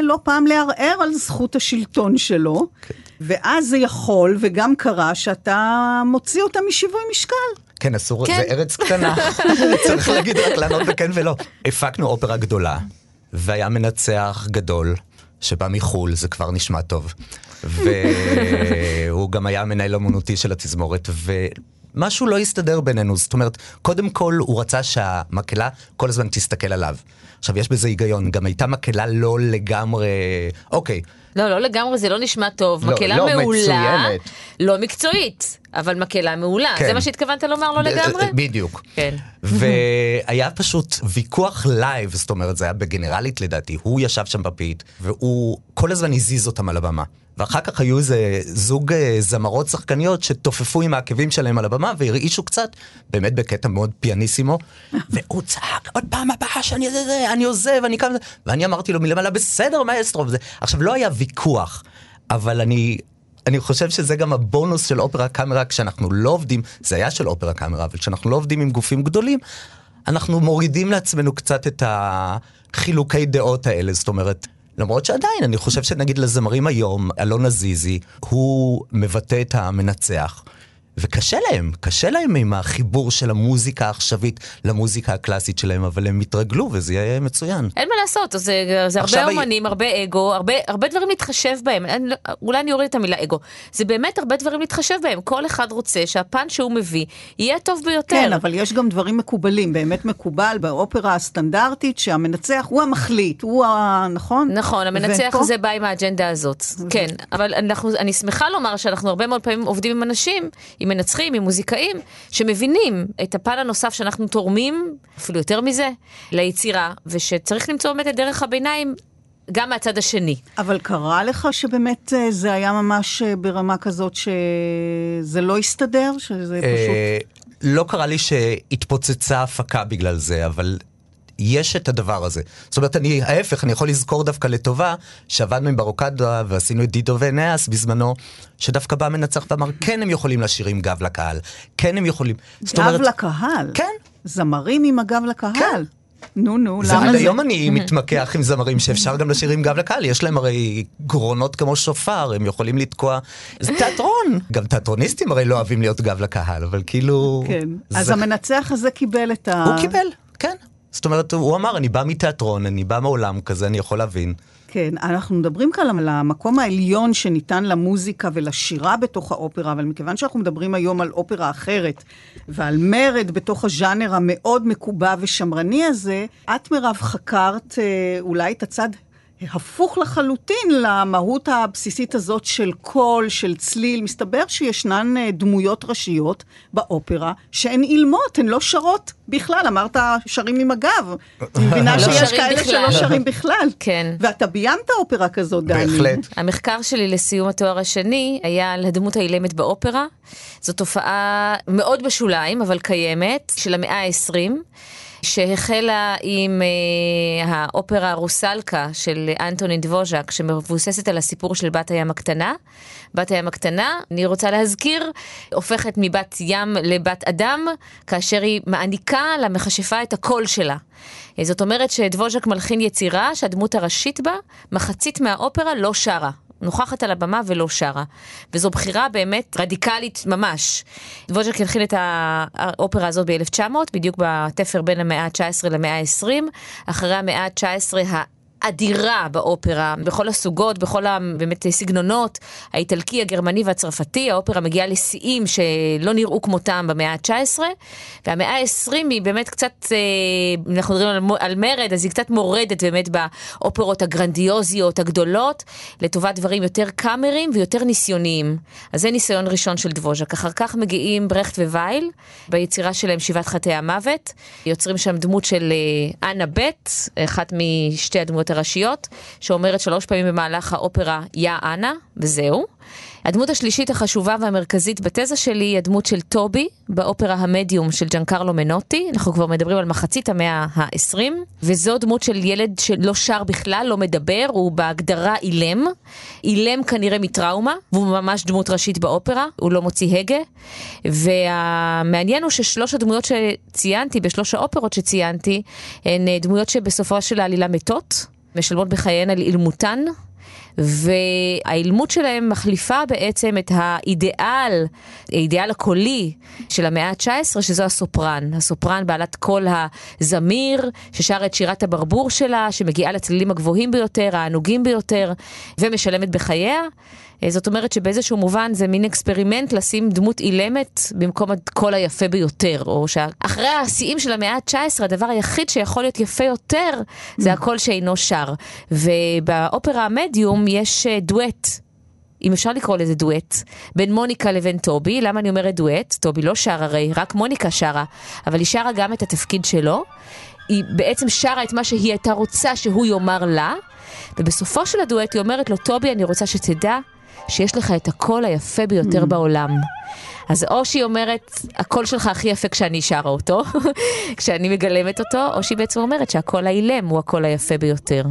לא פעם לערער על זכות השלטון שלו, okay. כן. ואז זה יכול, וגם קרה, שאתה מוציא אותה משיווי משקל. כן, אסור, כן. זה ארץ קטנה, צריך להגיד רק לענות בכן ולא. הפקנו אופרה גדולה, והיה מנצח גדול. שבא מחו"ל, זה כבר נשמע טוב. והוא גם היה מנהל אמנותי של התזמורת, ומשהו לא הסתדר בינינו. זאת אומרת, קודם כל הוא רצה שהמקהלה כל הזמן תסתכל עליו. עכשיו, יש בזה היגיון, גם הייתה מקהלה לא לגמרי... אוקיי. לא, לא לגמרי, זה לא נשמע טוב. לא, מקהלה לא מעולה, מצוינת. לא מקצועית, אבל מקהלה מעולה. כן. זה מה שהתכוונת לומר לא לגמרי? בדיוק. כן. והיה פשוט ויכוח live, זאת אומרת, זה היה בגנרלית לדעתי. הוא ישב שם ב pit, והוא כל הזמן הזיז אותם על הבמה. ואחר כך היו איזה זוג אה, זמרות שחקניות שתופפו עם העקבים שלהם על הבמה והרעישו קצת, באמת בקטע מאוד פיאניסימו, והוא צעק, עוד פעם הבאה שאני זה, זה, אני עוזב, אני קם, ואני אמרתי לו מלמעלה, בסדר, מאסטרו, וזה. עכשיו, לא היה ויכוח, אבל אני... אני חושב שזה גם הבונוס של אופרה קאמרה כשאנחנו לא עובדים, זה היה של אופרה קאמרה, אבל כשאנחנו לא עובדים עם גופים גדולים, אנחנו מורידים לעצמנו קצת את החילוקי דעות האלה, זאת אומרת, למרות שעדיין, אני חושב שנגיד לזמרים היום, אלון עזיזי, הוא מבטא את המנצח. וקשה להם, קשה להם עם החיבור של המוזיקה העכשווית למוזיקה הקלאסית שלהם, אבל הם התרגלו וזה יהיה מצוין. אין מה לעשות, זה, זה הרבה אומנים, הרבה אגו, הרבה, הרבה דברים להתחשב בהם. אני, לא, אולי אני אוריד את המילה אגו. זה באמת הרבה דברים להתחשב בהם. כל אחד רוצה שהפן שהוא מביא יהיה טוב ביותר. כן, אבל יש גם דברים מקובלים, באמת מקובל באופרה הסטנדרטית שהמנצח הוא המחליט, הוא ה... נכון? נכון, המנצח ופה... זה בא עם האג'נדה הזאת. כן, אבל אנחנו, אני שמחה לומר שאנחנו הרבה מאוד פעמים עובדים עם אנשים, עם מנצחים, עם מוזיקאים, שמבינים את הפן הנוסף שאנחנו תורמים, אפילו יותר מזה, ליצירה, ושצריך למצוא באמת את דרך הביניים גם מהצד השני. אבל קרה לך שבאמת אה, זה היה ממש אה, ברמה כזאת שזה לא הסתדר? שזה אה, פשוט... לא קרה לי שהתפוצצה הפקה בגלל זה, אבל יש את הדבר הזה. זאת אומרת, אני, ההפך, אני יכול לזכור דווקא לטובה, שעבדנו עם ברוקדה ועשינו את דידו ונאס בזמנו, שדווקא בא מנצח ואמר, כן הם יכולים לשיר עם גב לקהל, כן הם יכולים. גב אומרת, לקהל? כן. זמרים עם הגב לקהל? כן. נו, נו, למה זה? עד היום אני מתמקח עם זמרים שאפשר גם לשיר עם גב לקהל, יש להם הרי גרונות כמו שופר, הם יכולים לתקוע... זה תיאטרון. גם תיאטרוניסטים הרי לא אוהבים להיות גב לקהל, אבל כאילו... כן. אז המנצח הזה קיבל את ה... הוא קיבל, כן. זאת אומרת, הוא אמר, אני בא מתיאטרון, אני בא מעולם כזה, אני יכול להבין. כן, אנחנו מדברים כאן על המקום העליון שניתן למוזיקה ולשירה בתוך האופרה, אבל מכיוון שאנחנו מדברים היום על אופרה אחרת, ועל מרד בתוך הז'אנר המאוד מקובע ושמרני הזה, את מירב חקרת אה, אולי את הצד הפוך לחלוטין למהות הבסיסית הזאת של קול, של צליל. מסתבר שישנן אה, דמויות ראשיות באופרה שהן אילמות, הן לא שרות בכלל. אמרת שרים עם הגב. אני מבינה לא שיש כאלה שלא שרים בכלל. כן. ואתה ביימת אופרה כזאת, דני. בהחלט. המחקר שלי לסיום התואר השני היה על הדמות האילמת באופרה. זו תופעה מאוד בשוליים, אבל קיימת, של המאה ה-20. שהחלה עם אה, האופרה רוסלקה של אנטונין דבוז'ק, שמבוססת על הסיפור של בת הים הקטנה. בת הים הקטנה, אני רוצה להזכיר, הופכת מבת ים לבת אדם, כאשר היא מעניקה למכשפה את הקול שלה. זאת אומרת שדבוז'ק מלחין יצירה שהדמות הראשית בה, מחצית מהאופרה לא שרה. נוכחת על הבמה ולא שרה. וזו בחירה באמת רדיקלית ממש. דבוז'ק הלחין את האופרה הזאת ב-1900, בדיוק בתפר בין המאה ה-19 למאה ה-20. אחרי המאה ה-19 אדירה באופרה, בכל הסוגות, בכל באמת סגנונות, האיטלקי, הגרמני והצרפתי, האופרה מגיעה לשיאים שלא נראו כמותם במאה ה-19, והמאה ה-20 היא באמת קצת, אה, אנחנו מדברים על, על מרד, אז היא קצת מורדת באמת באופרות הגרנדיוזיות הגדולות, לטובת דברים יותר קאמרים ויותר ניסיוניים. אז זה ניסיון ראשון של דבוז'ק. אחר כך מגיעים ברכט ווייל, ביצירה שלהם שבעת חטאי המוות, יוצרים שם דמות של אה, אנה בט, אחת משתי הדמויות הראשיות, שאומרת שלוש פעמים במהלך האופרה יא אנה, וזהו. הדמות השלישית החשובה והמרכזית בתזה שלי היא הדמות של טובי באופרה המדיום של ג'אנקרלו מנוטי, אנחנו כבר מדברים על מחצית המאה ה-20, וזו דמות של ילד שלא שר בכלל, לא מדבר, הוא בהגדרה אילם, אילם כנראה מטראומה, והוא ממש דמות ראשית באופרה, הוא לא מוציא הגה, והמעניין הוא ששלוש הדמויות שציינתי, בשלוש האופרות שציינתי, הן דמויות שבסופו של העלילה מתות, משלמות בחייהן על אילמותן. והאילמות שלהם מחליפה בעצם את האידיאל, האידיאל הקולי של המאה ה-19, שזו הסופרן. הסופרן בעלת קול הזמיר, ששר את שירת הברבור שלה, שמגיעה לצלילים הגבוהים ביותר, הענוגים ביותר, ומשלמת בחייה. אה, זאת אומרת שבאיזשהו מובן זה מין אקספרימנט לשים דמות אילמת במקום הקול היפה ביותר, או שאחרי השיאים של המאה ה-19 הדבר היחיד שיכול להיות יפה יותר זה הקול שאינו שר. ובאופרה המדיום יש אה, דואט. אם אפשר לקרוא לזה דואט, בין מוניקה לבין טובי, למה אני אומרת דואט? טובי לא שר הרי, רק מוניקה שרה, אבל היא שרה גם את התפקיד שלו, היא בעצם שרה את מה שהיא הייתה רוצה שהוא יאמר לה, ובסופו של הדואט היא אומרת לו, טובי, אני רוצה שתדע שיש לך את הקול היפה ביותר mm. בעולם. אז או שהיא אומרת, הקול שלך הכי יפה כשאני שרה אותו, כשאני מגלמת אותו, או שהיא בעצם אומרת שהקול האילם הוא הקול היפה ביותר.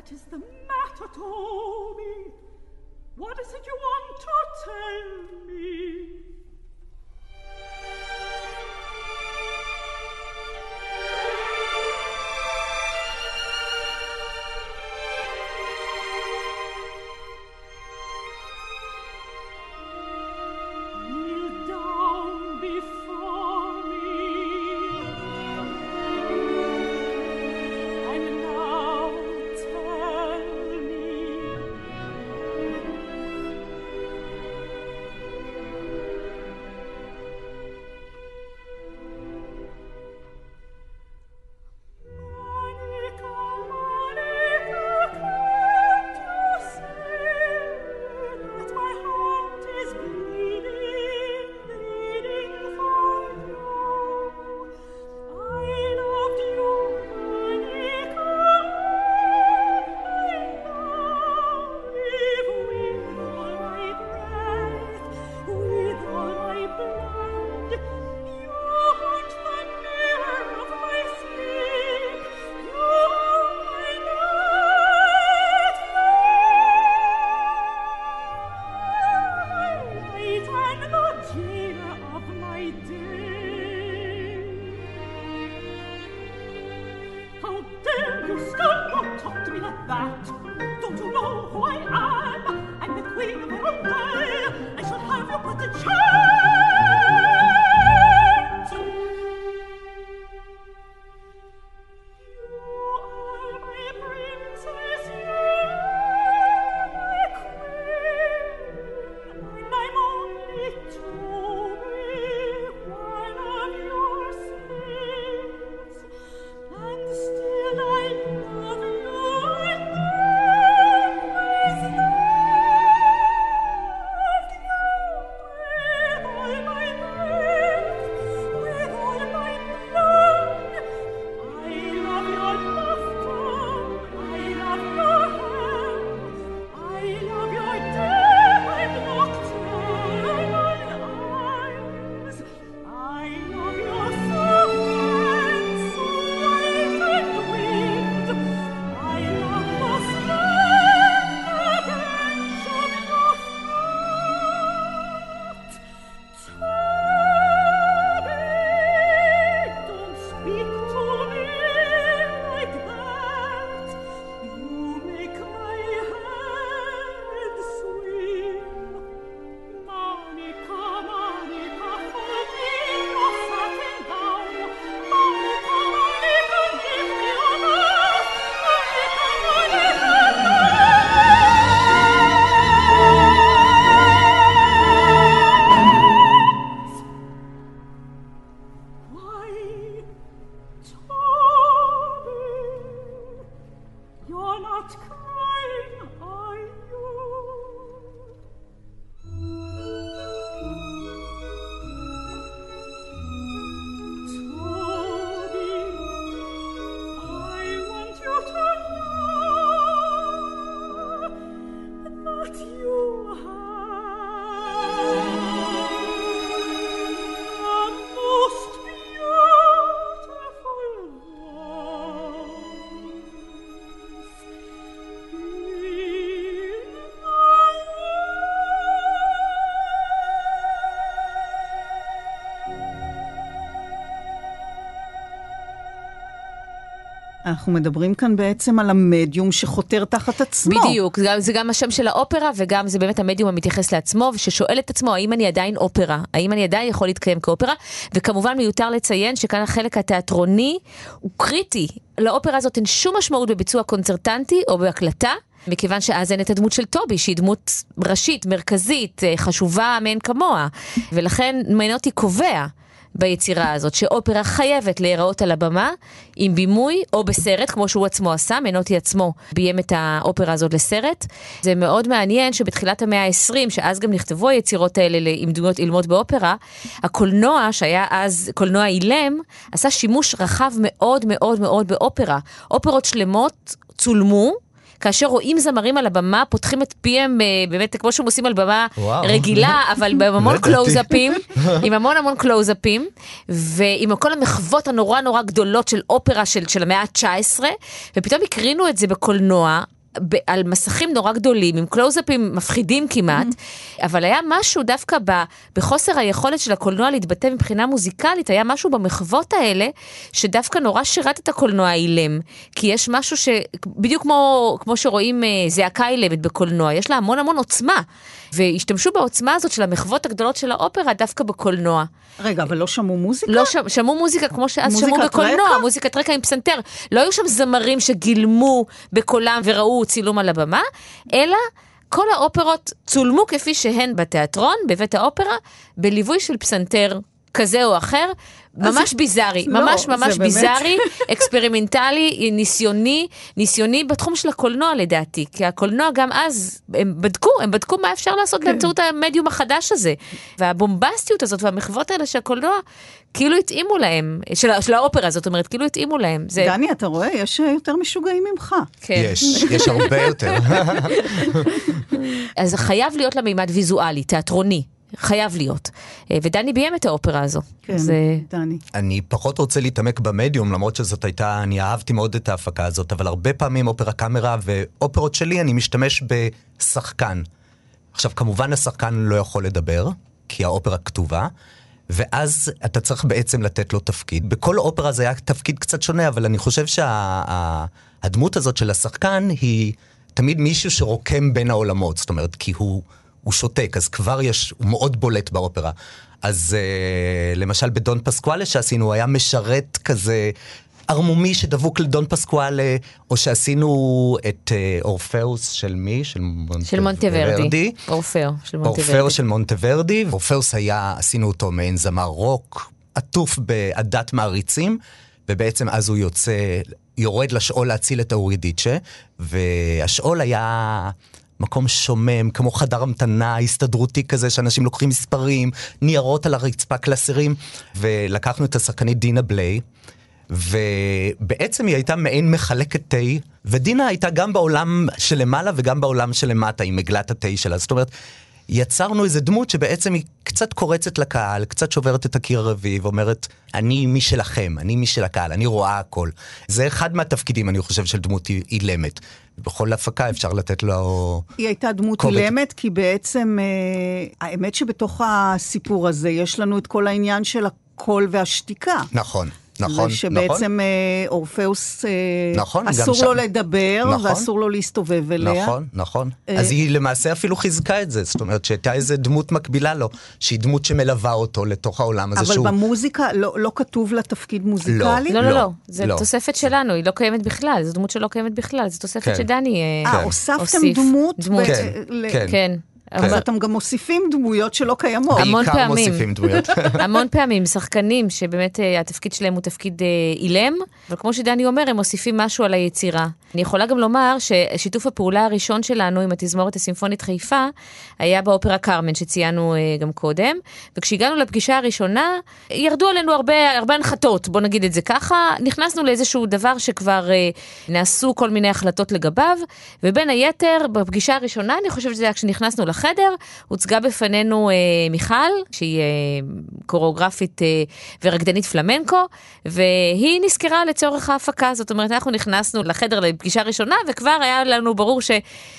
What is the matter, Toby? What is it you want to tell me? אנחנו מדברים כאן בעצם על המדיום שחותר תחת עצמו. בדיוק, זה, זה גם השם של האופרה וגם זה באמת המדיום המתייחס לעצמו וששואל את עצמו האם אני עדיין אופרה, האם אני עדיין יכול להתקיים כאופרה, וכמובן מיותר לציין שכאן החלק התיאטרוני הוא קריטי. לאופרה הזאת אין שום משמעות בביצוע קונצרטנטי או בהקלטה. מכיוון שאז אין את הדמות של טובי, שהיא דמות ראשית, מרכזית, אה, חשובה מאין כמוה. ולכן מיינוטי קובע ביצירה הזאת, שאופרה חייבת להיראות על הבמה עם בימוי או בסרט, כמו שהוא עצמו עשה, מנוטי עצמו ביים את האופרה הזאת לסרט. זה מאוד מעניין שבתחילת המאה ה-20, שאז גם נכתבו היצירות האלה עם דמויות אילמות באופרה, הקולנוע, שהיה אז קולנוע אילם, עשה שימוש רחב מאוד מאוד מאוד באופרה. אופרות שלמות צולמו. כאשר רואים זמרים על הבמה, פותחים את פיהם, אה, באמת, כמו שהם עושים על במה וואו. רגילה, אבל עם המון קלוזאפים, עם המון המון קלוזאפים, ועם כל המחוות הנורא נורא גדולות של אופרה של, של המאה ה-19, ופתאום הקרינו את זה בקולנוע. על מסכים נורא גדולים, עם קלוזאפים מפחידים כמעט, mm-hmm. אבל היה משהו דווקא ב, בחוסר היכולת של הקולנוע להתבטא מבחינה מוזיקלית, היה משהו במחוות האלה, שדווקא נורא שירת את הקולנוע האילם. כי יש משהו ש... בדיוק כמו, כמו שרואים אה, זעקה אילמת בקולנוע, יש לה המון המון עוצמה. והשתמשו בעוצמה הזאת של המחוות הגדולות של האופרה דווקא בקולנוע. רגע, אבל לא שמעו מוזיקה? לא שמעו, שמעו מוזיקה כמו שאז שמעו בקולנוע, רקע? מוזיקת רקע עם פסנתר. לא היו שם זמרים שגילמו בקולם וראו צילום על הבמה, אלא... כל האופרות צולמו כפי שהן בתיאטרון, בבית האופרה, בליווי של פסנתר כזה או אחר, ממש ביזארי, לא, ממש ממש ביזארי, אקספרימנטלי, ניסיוני, ניסיוני בתחום של הקולנוע לדעתי, כי הקולנוע גם אז, הם בדקו, הם בדקו מה אפשר לעשות כן. באמצעות המדיום החדש הזה. והבומבסטיות הזאת והמחוות האלה של הקולנוע, כאילו התאימו להם, של, של האופרה, זאת אומרת, כאילו התאימו להם. זה... דני, אתה רואה? יש יותר משוגעים ממך. כן. יש, יש הרבה יותר. אז חייב להיות לה מימד ויזואלי, תיאטרוני. חייב להיות. אה, ודני ביים את האופרה הזו. כן, זה... דני. אני פחות רוצה להתעמק במדיום, למרות שזאת הייתה, אני אהבתי מאוד את ההפקה הזאת, אבל הרבה פעמים אופרה קאמרה ואופרות שלי, אני משתמש בשחקן. עכשיו, כמובן השחקן לא יכול לדבר, כי האופרה כתובה. ואז אתה צריך בעצם לתת לו תפקיד. בכל אופרה זה היה תפקיד קצת שונה, אבל אני חושב שהדמות שה, הזאת של השחקן היא תמיד מישהו שרוקם בין העולמות. זאת אומרת, כי הוא הוא שותק, אז כבר יש, הוא מאוד בולט באופרה. אז uh, למשל בדון פסקואלה שעשינו, הוא היה משרת כזה ערמומי שדבוק לדון פסקואלה, או שעשינו את uh, אורפאוס של מי? של, מונט... של מונטוורדי. אורפאו של מונטוורדי. אורפאו של מונטוורדי. אורפאוס היה, עשינו אותו מעין זמר רוק, עטוף בעדת מעריצים, ובעצם אז הוא יוצא, יורד לשאול להציל את האורידיצ'ה, והשאול היה... מקום שומם, כמו חדר המתנה הסתדרותי כזה, שאנשים לוקחים מספרים, ניירות על הרצפה, קלסרים, ולקחנו את השחקנית דינה בליי. ובעצם היא הייתה מעין מחלקת תה, ודינה הייתה גם בעולם שלמעלה וגם בעולם שלמטה, עם עגלת התה שלה. זאת אומרת, יצרנו איזה דמות שבעצם היא קצת קורצת לקהל, קצת שוברת את הקיר הרביעי ואומרת, אני מי שלכם, אני מי של הקהל, אני רואה הכל. זה אחד מהתפקידים, אני חושב, של דמות אילמת. בכל הפקה אפשר לתת לו... היא הייתה דמות אילמת, כי בעצם, אה, האמת שבתוך הסיפור הזה יש לנו את כל העניין של הקול והשתיקה. נכון. נכון, נכון. אה, אורפאוס, אה, נכון, אסור לו שם... לדבר, נכון, ואסור לו להסתובב אליה. נכון, נכון. אה... אז היא למעשה אפילו חיזקה את זה, זאת אומרת שהייתה איזה דמות מקבילה לו, שהיא דמות שמלווה אותו לתוך העולם הזה אבל שהוא... אבל במוזיקה לא, לא כתוב לה תפקיד מוזיקלי? לא, לא, לא, לא. זה לא. תוספת שלנו, היא לא קיימת בכלל, זו דמות שלא קיימת בכלל, זו תוספת כן. שדני אה, כן. הוספתם דמות? דמות. כן, כן. כן. אז אתם גם מוסיפים דמויות שלא קיימות. המון פעמים. בעיקר מוסיפים דמויות. המון פעמים, שחקנים שבאמת אה, התפקיד שלהם הוא תפקיד אה, אילם, אבל כמו שדני אומר, הם מוסיפים משהו על היצירה. אני יכולה גם לומר ששיתוף הפעולה הראשון שלנו עם התזמורת הסימפונית חיפה, היה באופרה קרמן שציינו אה, גם קודם, וכשהגענו לפגישה הראשונה, ירדו עלינו הרבה, הרבה הנחתות, בוא נגיד את זה ככה, נכנסנו לאיזשהו דבר שכבר נעשו כל מיני החלטות לגביו, ובין היתר, בפגישה הראשונה, אני חושבת שזה היה כשנכנסנו. בחדר, הוצגה בפנינו אה, מיכל, שהיא אה, קוריאוגרפית אה, ורקדנית פלמנקו, והיא נזכרה לצורך ההפקה, זאת אומרת, אנחנו נכנסנו לחדר לפגישה ראשונה, וכבר היה לנו ברור ש,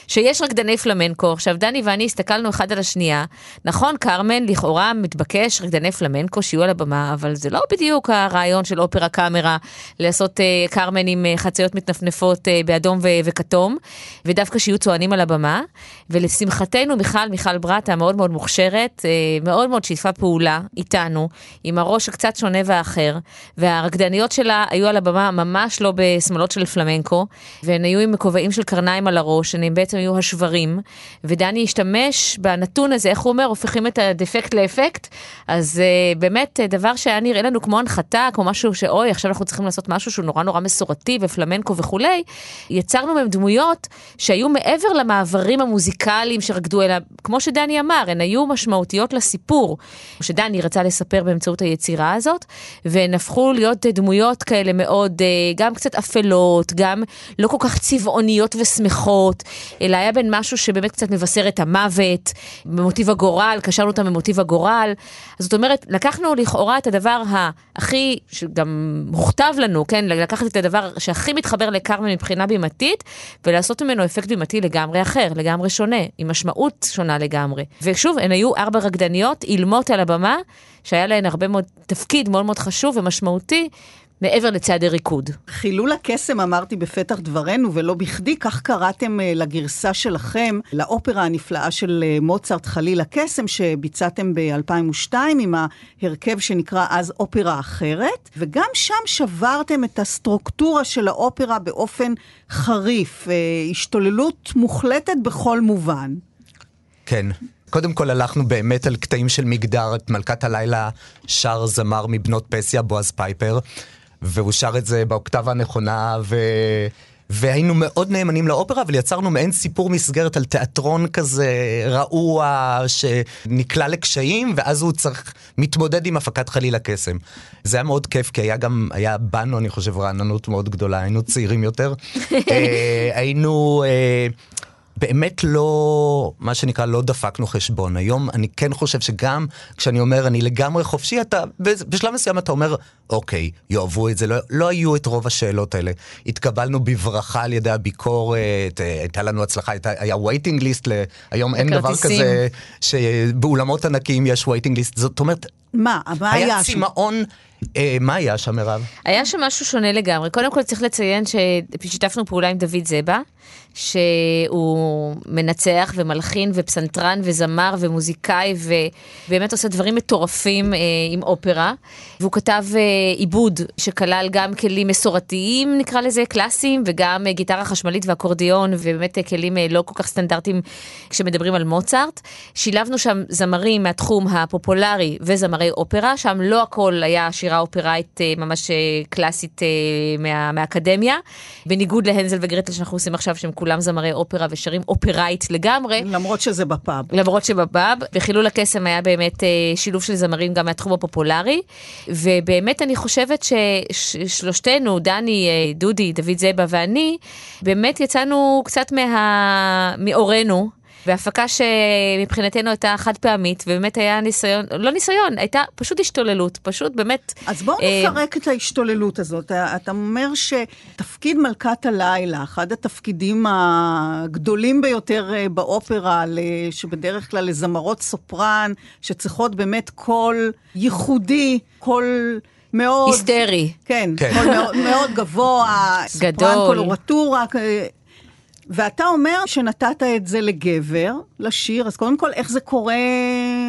שיש רקדני פלמנקו. עכשיו, דני ואני הסתכלנו אחד על השנייה, נכון, כרמן, לכאורה מתבקש רקדני פלמנקו שיהיו על הבמה, אבל זה לא בדיוק הרעיון של אופרה קאמרה, לעשות אה, כרמן עם אה, חציות מתנפנפות אה, באדום ו- וכתום, ודווקא שיהיו צוענים על הבמה. ולשמחתנו, מיכל, מיכל ברטה, מאוד מאוד מוכשרת, מאוד מאוד שיתפה פעולה איתנו, עם הראש הקצת שונה ואחר, והרקדניות שלה היו על הבמה ממש לא בשמאלות של פלמנקו, והן היו עם כובעים של קרניים על הראש, הם בעצם היו השברים, ודני השתמש בנתון הזה, איך הוא אומר, הופכים את הדפקט לאפקט, אז באמת דבר שהיה נראה לנו כמו הנחתה, כמו משהו שאוי, עכשיו אנחנו צריכים לעשות משהו שהוא נורא נורא מסורתי ופלמנקו וכולי, יצרנו מהם דמויות שהיו מעבר למעברים המוזיקליים שרקדו אלא, כמו שדני אמר, הן היו משמעותיות לסיפור, שדני רצה לספר באמצעות היצירה הזאת, והן הפכו להיות דמויות כאלה מאוד, אה, גם קצת אפלות, גם לא כל כך צבעוניות ושמחות, אלא היה בין משהו שבאמת קצת מבשר את המוות, במוטיב הגורל, קשרנו אותם במוטיב הגורל. זאת אומרת, לקחנו לכאורה את הדבר הכי, שגם מוכתב לנו, כן, לקחת את הדבר שהכי מתחבר לקרמן מבחינה בימתית, ולעשות ממנו אפקט בימתי לגמרי אחר, לגמרי שונה, עם משמעות שונה לגמרי. ושוב, הן היו ארבע רקדניות, אילמות על הבמה, שהיה להן הרבה מאוד תפקיד מאוד מאוד חשוב ומשמעותי מעבר לצעדי ריקוד. חילול הקסם אמרתי בפתח דברנו, ולא בכדי, כך קראתם uh, לגרסה שלכם, לאופרה הנפלאה של uh, מוצרט חליל הקסם, שביצעתם ב-2002 עם ההרכב שנקרא אז אופרה אחרת, וגם שם שברתם את הסטרוקטורה של האופרה באופן חריף, uh, השתוללות מוחלטת בכל מובן. כן. קודם כל הלכנו באמת על קטעים של מגדר, את מלכת הלילה שר זמר מבנות פסיה, בועז פייפר, והוא שר את זה באוקטבה הנכונה, ו... והיינו מאוד נאמנים לאופרה, אבל יצרנו מעין סיפור מסגרת על תיאטרון כזה רעוע, שנקלע לקשיים, ואז הוא צריך, מתמודד עם הפקת חליל הקסם. זה היה מאוד כיף, כי היה גם, היה בנו, אני חושב, רעננות מאוד גדולה, היינו צעירים יותר. אה, היינו... אה, באמת לא, מה שנקרא, לא דפקנו חשבון. היום אני כן חושב שגם כשאני אומר אני לגמרי חופשי, אתה, בשלב מסוים אתה אומר, אוקיי, יאהבו את זה, לא, לא היו את רוב השאלות האלה. התקבלנו בברכה על ידי הביקורת, אה, הייתה לנו הצלחה, הייתה, היה waiting list, היום אין דבר כזה שבאולמות ענקיים יש waiting list, זאת אומרת, מה? מה היה שם? היה צמאון אה, מה היה שם, מירב? היה שם משהו שונה לגמרי. קודם כל צריך לציין ששיתפנו פעולה עם דוד זבה, שהוא מנצח ומלחין ופסנתרן וזמר ומוזיקאי ובאמת עושה דברים מטורפים אה, עם אופרה. והוא כתב אה, שכלל גם כלים מסורתיים, נקרא לזה, קלאסיים, וגם אה, גיטרה חשמלית ואקורדיון, ובאמת אה, כלים אה, לא כל כך סטנדרטיים כשמדברים על מוצרט. שילבנו שם זמרים מהתחום הפופולרי וזמרי אופרה, שם לא הכל היה שירה אופראית אה, ממש אה, קלאסית אה, מה, מהאקדמיה, בניגוד להנזל וגרטל שאנחנו עושים עכשיו, שהם כולם זמרי אופרה ושרים אופראית לגמרי. למרות שזה בפאב. למרות שבפאב, וחילול הקסם היה באמת שילוב של זמרים גם מהתחום הפופולרי, ובאמת אני חושבת ששלושתנו, דני, דודי, דוד זבה ואני, באמת יצאנו קצת מה... מאורנו. והפקה שמבחינתנו הייתה חד פעמית, ובאמת היה ניסיון, לא ניסיון, הייתה פשוט השתוללות, פשוט באמת... אז בואו אה, נפרק את ההשתוללות הזאת. אתה אומר שתפקיד מלכת הלילה, אחד התפקידים הגדולים ביותר אה, באופרה, שבדרך כלל לזמרות סופרן, שצריכות באמת קול ייחודי, קול... מאוד... היסטרי. כן, כן. מאוד, מאוד גבוה, גדול. סופרן קולורטורה, ואתה אומר שנתת את זה לגבר, לשיר, אז קודם כל, איך זה קורה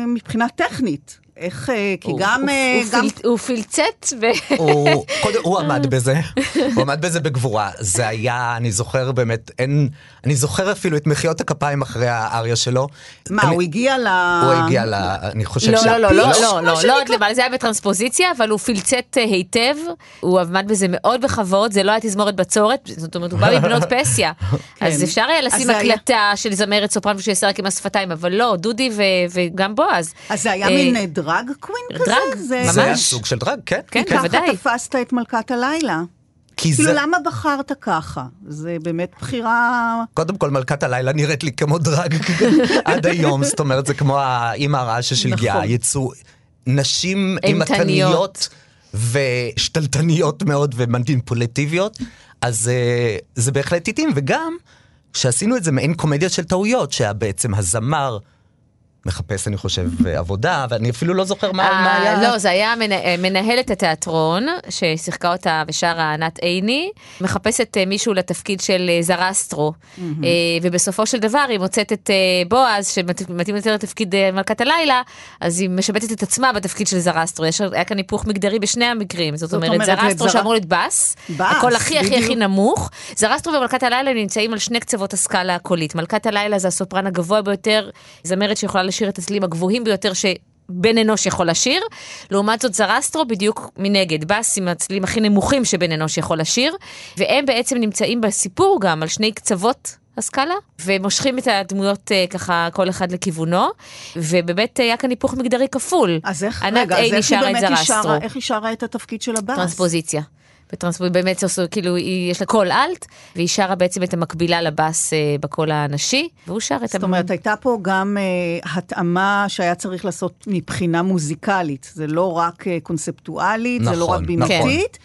מבחינה טכנית? איך, אה, כי הוא, גם... הוא, אה, הוא, גם... פיל, הוא פילצט ו... הוא, קודם, הוא עמד בזה, הוא עמד בזה בגבורה. זה היה, אני זוכר באמת, אין... אני זוכר אפילו את מחיאות הכפיים אחרי האריה שלו. מה, אני, הוא הגיע ל... הוא הגיע ל... אני חושב לא, ש... לא, לא, לא, לא, לא, לא עד למעלה, זה היה בטרנספוזיציה, אבל הוא פילצט אה, היטב, הוא עמד בזה מאוד בכבוד, זה לא היה תזמורת בצורת, זאת אומרת, הוא בא מבנות פסיה. כן. אז אפשר היה לשים הקלטה של זמרת סופרן ושיעשה רק עם השפתיים, אבל לא, דודי וגם בועז. אז זה היה מין דרג קווין כזה? דרג, ממש. זה היה סוג של דרג, כן. כן, בוודאי. ככה תפסת את מלכת הלילה. כי כאילו, זה... למה בחרת ככה? זה באמת בחירה... קודם כל, מלכת הלילה נראית לי כמו דרג עד היום, זאת אומרת, זה כמו האימא הרעשה של נכון. גיאה, יצאו נשים אימתניות. ושתלטניות מאוד ומניפולטיביות, אז אה, זה בהחלט התאים, וגם שעשינו את זה מעין קומדיה של טעויות, שבעצם הזמר... מחפש, אני חושב, עבודה, ואני אפילו לא זוכר מה, מה אה, היה. לא, זה היה מנה- אה, מנהלת התיאטרון, ששיחקה אותה ושרה ענת עיני, מחפשת אה, מישהו לתפקיד של זרסטרו, אה, ובסופו של דבר היא מוצאת את בועז, שמתאים יותר לתפקיד מלכת הלילה, אז היא משבטת את עצמה בתפקיד של זרסטרו. יש- היה כאן היפוך מגדרי בשני המקרים, זאת זאת אומרת, אומרת, זרסטרו לזר- שאמור להיות בס, הקול הכי הכי הכי. נמוך, זרסטרו ומלכת הלילה נמצאים על שני קצוות הסקאלה הקולית. מלכת הלילה זה הסופרן הגבוה ביותר, זמרת שיכולה לשיר את הצלילים הגבוהים ביותר ש... בן אנוש יכול לשיר, לעומת זאת זרסטרו בדיוק מנגד, בס עם הצלילים הכי נמוכים שבן אנוש יכול לשיר, והם בעצם נמצאים בסיפור גם על שני קצוות הסקאלה, ומושכים את הדמויות אה, ככה כל אחד לכיוונו, ובאמת היה כאן היפוך מגדרי כפול. אז איך, רגע, אז איך היא באמת היא. שרה, איך היא שרה את התפקיד של הבאס? טרנספוזיציה. בטרנספוזיציה, באמת, עשו- כאילו, היא, יש לה קול אלט, והיא שרה בעצם את המקבילה לבאס אה, בקול הנשי, והוא שר את זאת אומרת, הייתה פה גם uh, התאמה שהיה צריך לעשות מבחינה מוזיקלית. זה לא רק uh, קונספטואלית, זה לא נכון, רק בימתית,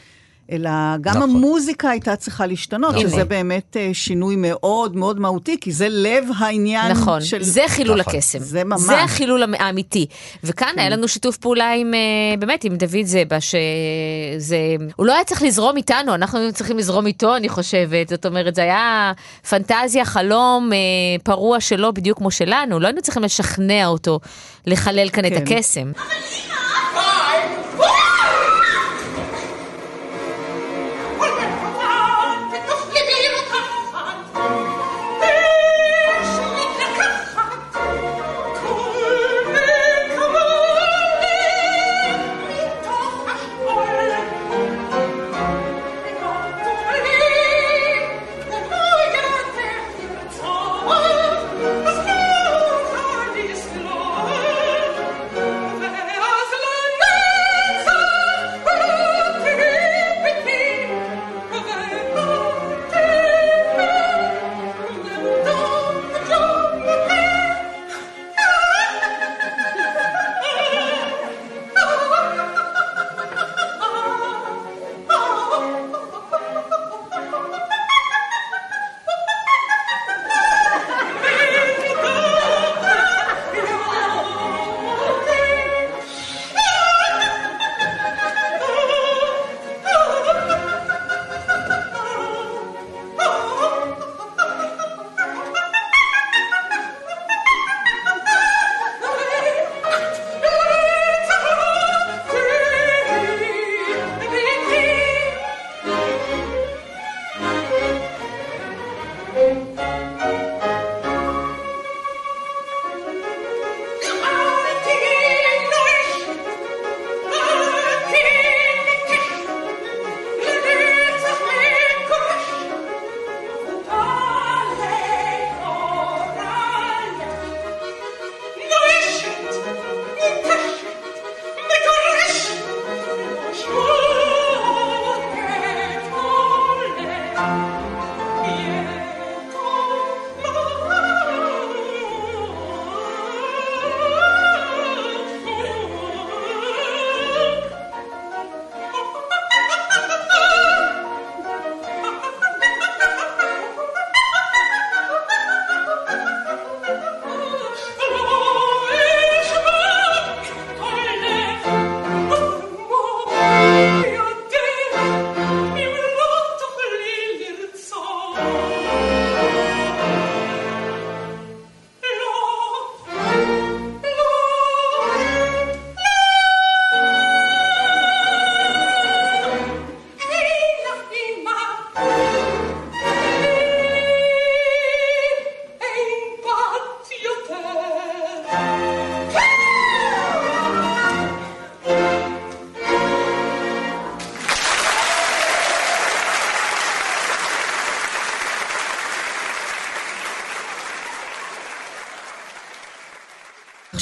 אלא גם נכון. המוזיקה הייתה צריכה להשתנות, נכון. שזה באמת uh, שינוי מאוד מאוד מהותי, כי זה לב העניין נכון, של... זה חילול נכון. הקסם. זה ממש. זה החילול האמיתי. וכאן היה לנו שיתוף פעולה עם, אה, באמת, עם דוד זבה, שזה... הוא לא היה צריך לזרום איתנו, אנחנו היינו צריכים לזרום איתו, אני חושבת. זאת אומרת, זה היה פנטזיה, חלום אה, פרוע שלו, בדיוק כמו שלנו. לא היינו צריכים לשכנע אותו לחלל כאן את כן. הקסם.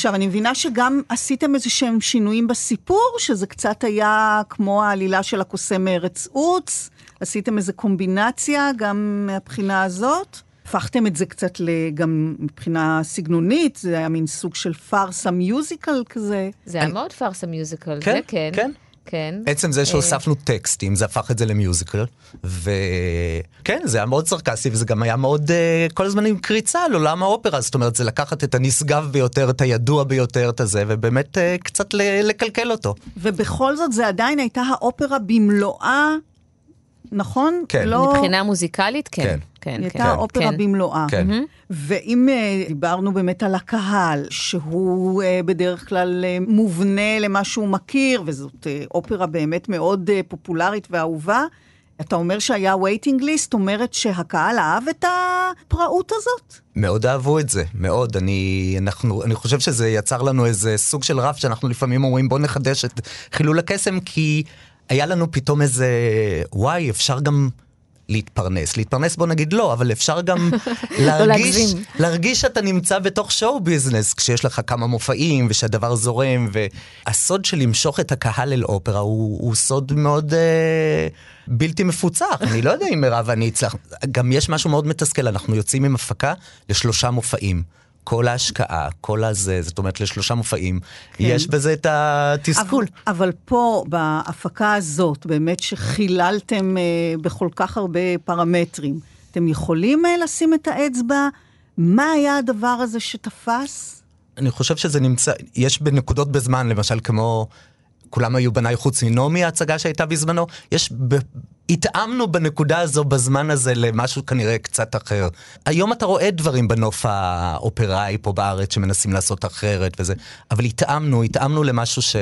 עכשיו, אני מבינה שגם עשיתם איזה שהם שינויים בסיפור, שזה קצת היה כמו העלילה של הקוסם מארץ עוץ, עשיתם איזו קומבינציה גם מהבחינה הזאת? הפכתם את זה קצת גם מבחינה סגנונית, זה היה מין סוג של פארסה מיוזיקל כזה. זה היה מאוד פארסה מיוזיקל, כן, זה כן. כן. כן. עצם זה שהוספנו טקסטים, זה הפך את זה למיוזיקל, וכן, זה היה מאוד סרקסי, וזה גם היה מאוד, uh, כל הזמן עם קריצה על עולם האופרה, זאת אומרת, זה לקחת את הנשגב ביותר, את הידוע ביותר, את הזה, ובאמת uh, קצת לקלקל אותו. ובכל זאת, זה עדיין הייתה האופרה במלואה נכון? כן. לא... מבחינה מוזיקלית, כן. כן. כן, היא הייתה כן, אופרה כן. במלואה. כן. ואם uh, דיברנו באמת על הקהל, שהוא uh, בדרך כלל uh, מובנה למה שהוא מכיר, וזאת אופרה באמת מאוד פופולרית ואהובה, אתה אומר שהיה וייטינג ליסט, אומרת שהקהל אהב את הפראות הזאת? מאוד אהבו את זה, מאוד. אני, אנחנו, אני חושב שזה יצר לנו איזה סוג של רף שאנחנו לפעמים אומרים בוא נחדש את חילול הקסם, כי היה לנו פתאום איזה, וואי, אפשר גם להתפרנס. להתפרנס בוא נגיד לא, אבל אפשר גם להרגיש, להרגיש שאתה נמצא בתוך שואו ביזנס, כשיש לך כמה מופעים ושהדבר זורם, והסוד של למשוך את הקהל אל אופרה הוא, הוא סוד מאוד אה, בלתי מפוצח. אני לא יודע אם מירב ואני אצלח, גם יש משהו מאוד מתסכל, אנחנו יוצאים עם הפקה לשלושה מופעים. כל ההשקעה, כל הזה, זאת אומרת לשלושה מופעים, כן. יש בזה את התסכול. אבל, אבל פה, בהפקה הזאת, באמת שחיללתם אה, בכל כך הרבה פרמטרים, אתם יכולים אה, לשים את האצבע? מה היה הדבר הזה שתפס? אני חושב שזה נמצא, יש בנקודות בזמן, למשל כמו כולם היו בניי חוץ מנעמי, ההצגה שהייתה בזמנו. יש, ב... התאמנו בנקודה הזו, בזמן הזה, למשהו כנראה קצת אחר. היום אתה רואה דברים בנוף האופראי פה בארץ שמנסים לעשות אחרת וזה, אבל התאמנו, התאמנו למשהו ש...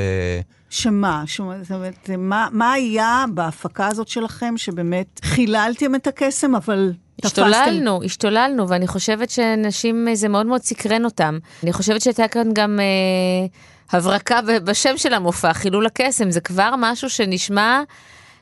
שמה? שמה זאת אומרת, מה, מה היה בהפקה הזאת שלכם שבאמת חיללתם את הקסם, אבל השתוללנו, השתוללנו, ואני חושבת שאנשים, זה מאוד מאוד סקרן אותם. אני חושבת שהייתה כאן גם... אה... הברקה בשם של המופע, חילול הקסם, זה כבר משהו שנשמע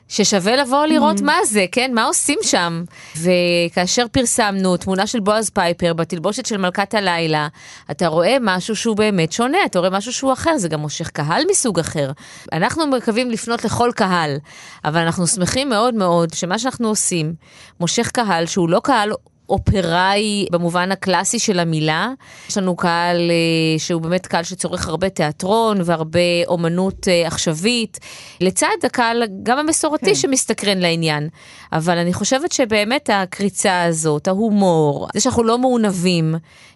ששווה לבוא לראות mm-hmm. מה זה, כן? מה עושים שם? וכאשר פרסמנו תמונה של בועז פייפר בתלבושת של מלכת הלילה, אתה רואה משהו שהוא באמת שונה, אתה רואה משהו שהוא אחר, זה גם מושך קהל מסוג אחר. אנחנו מקווים לפנות לכל קהל, אבל אנחנו שמחים מאוד מאוד שמה שאנחנו עושים מושך קהל שהוא לא קהל אופראי במובן הקלאסי של המילה. יש לנו קהל אה, שהוא באמת קהל שצורך הרבה תיאטרון והרבה אומנות אה, עכשווית, לצד הקהל גם המסורתי כן. שמסתקרן לעניין. אבל אני חושבת שבאמת הקריצה הזאת, ההומור, זה שאנחנו לא מעונבים,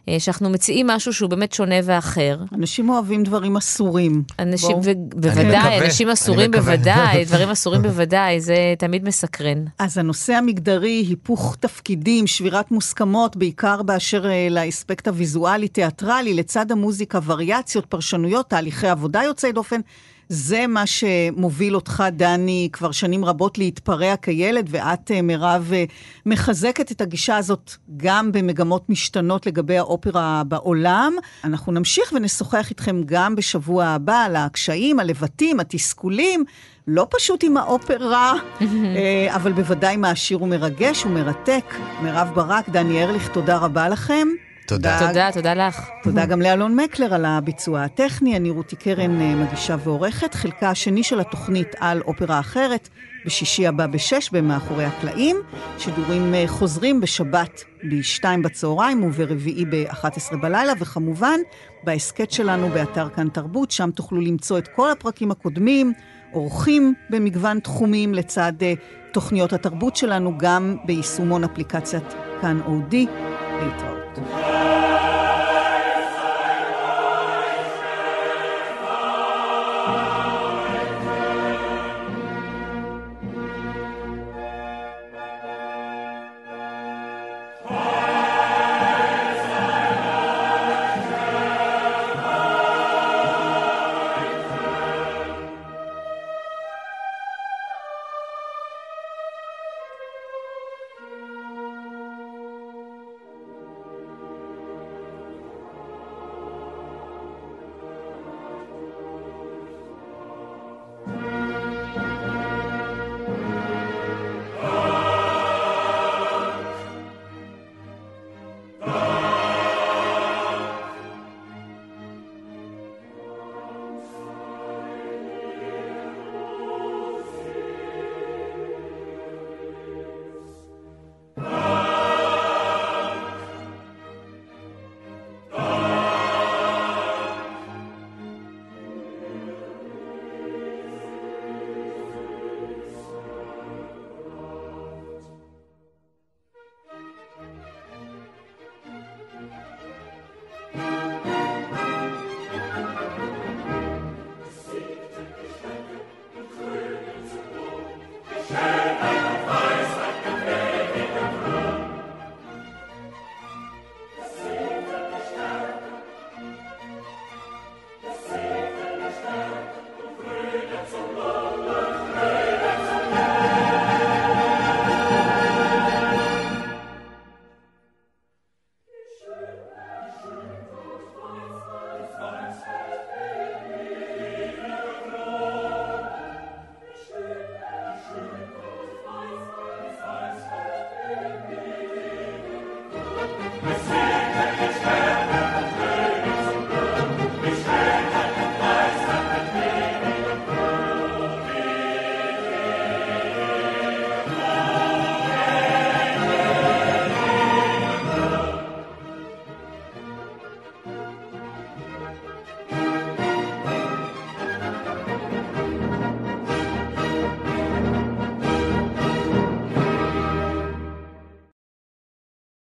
אה, שאנחנו מציעים משהו שהוא באמת שונה ואחר. אנשים אוהבים דברים אסורים. אנשים, ו- בוודאי, אנשים אסורים בוודאי, דברים אסורים בוודאי, זה תמיד מסקרן. אז הנושא המגדרי, היפוך תפקידים, שבירת מוסכמות, בעיקר באשר אה, לאספקט הוויזואלי-תיאטרלי, לצד המוזיקה, וריאציות, פרשנויות, תהליכי עבודה יוצאי דופן. זה מה שמוביל אותך, דני, כבר שנים רבות להתפרע כילד, ואת, אה, מירב, אה, מחזקת את הגישה הזאת גם במגמות משתנות לגבי האופרה בעולם. אנחנו נמשיך ונשוחח איתכם גם בשבוע הבא על הקשיים, הלבטים, התסכולים. לא פשוט עם האופרה, אה, אבל בוודאי מעשיר ומרגש ומרתק. מירב ברק, דני ארליך, תודה רבה לכם. תודה. תודה, תודה לך. תודה גם לאלון מקלר על הביצוע הטכני. אני רותי קרן אה, מגישה ועורכת. חלקה השני של התוכנית על אופרה אחרת, בשישי הבא בשש במאחורי הקלעים. שידורים אה, חוזרים בשבת ב-2 בצהריים וברביעי ב-11 בלילה, וכמובן, בהסכת שלנו באתר כאן תרבות, שם תוכלו למצוא את כל הפרקים הקודמים, אורחים במגוון תחומים לצד אה, תוכניות התרבות שלנו, גם ביישומון אפליקציית כאן אודי. להתראות.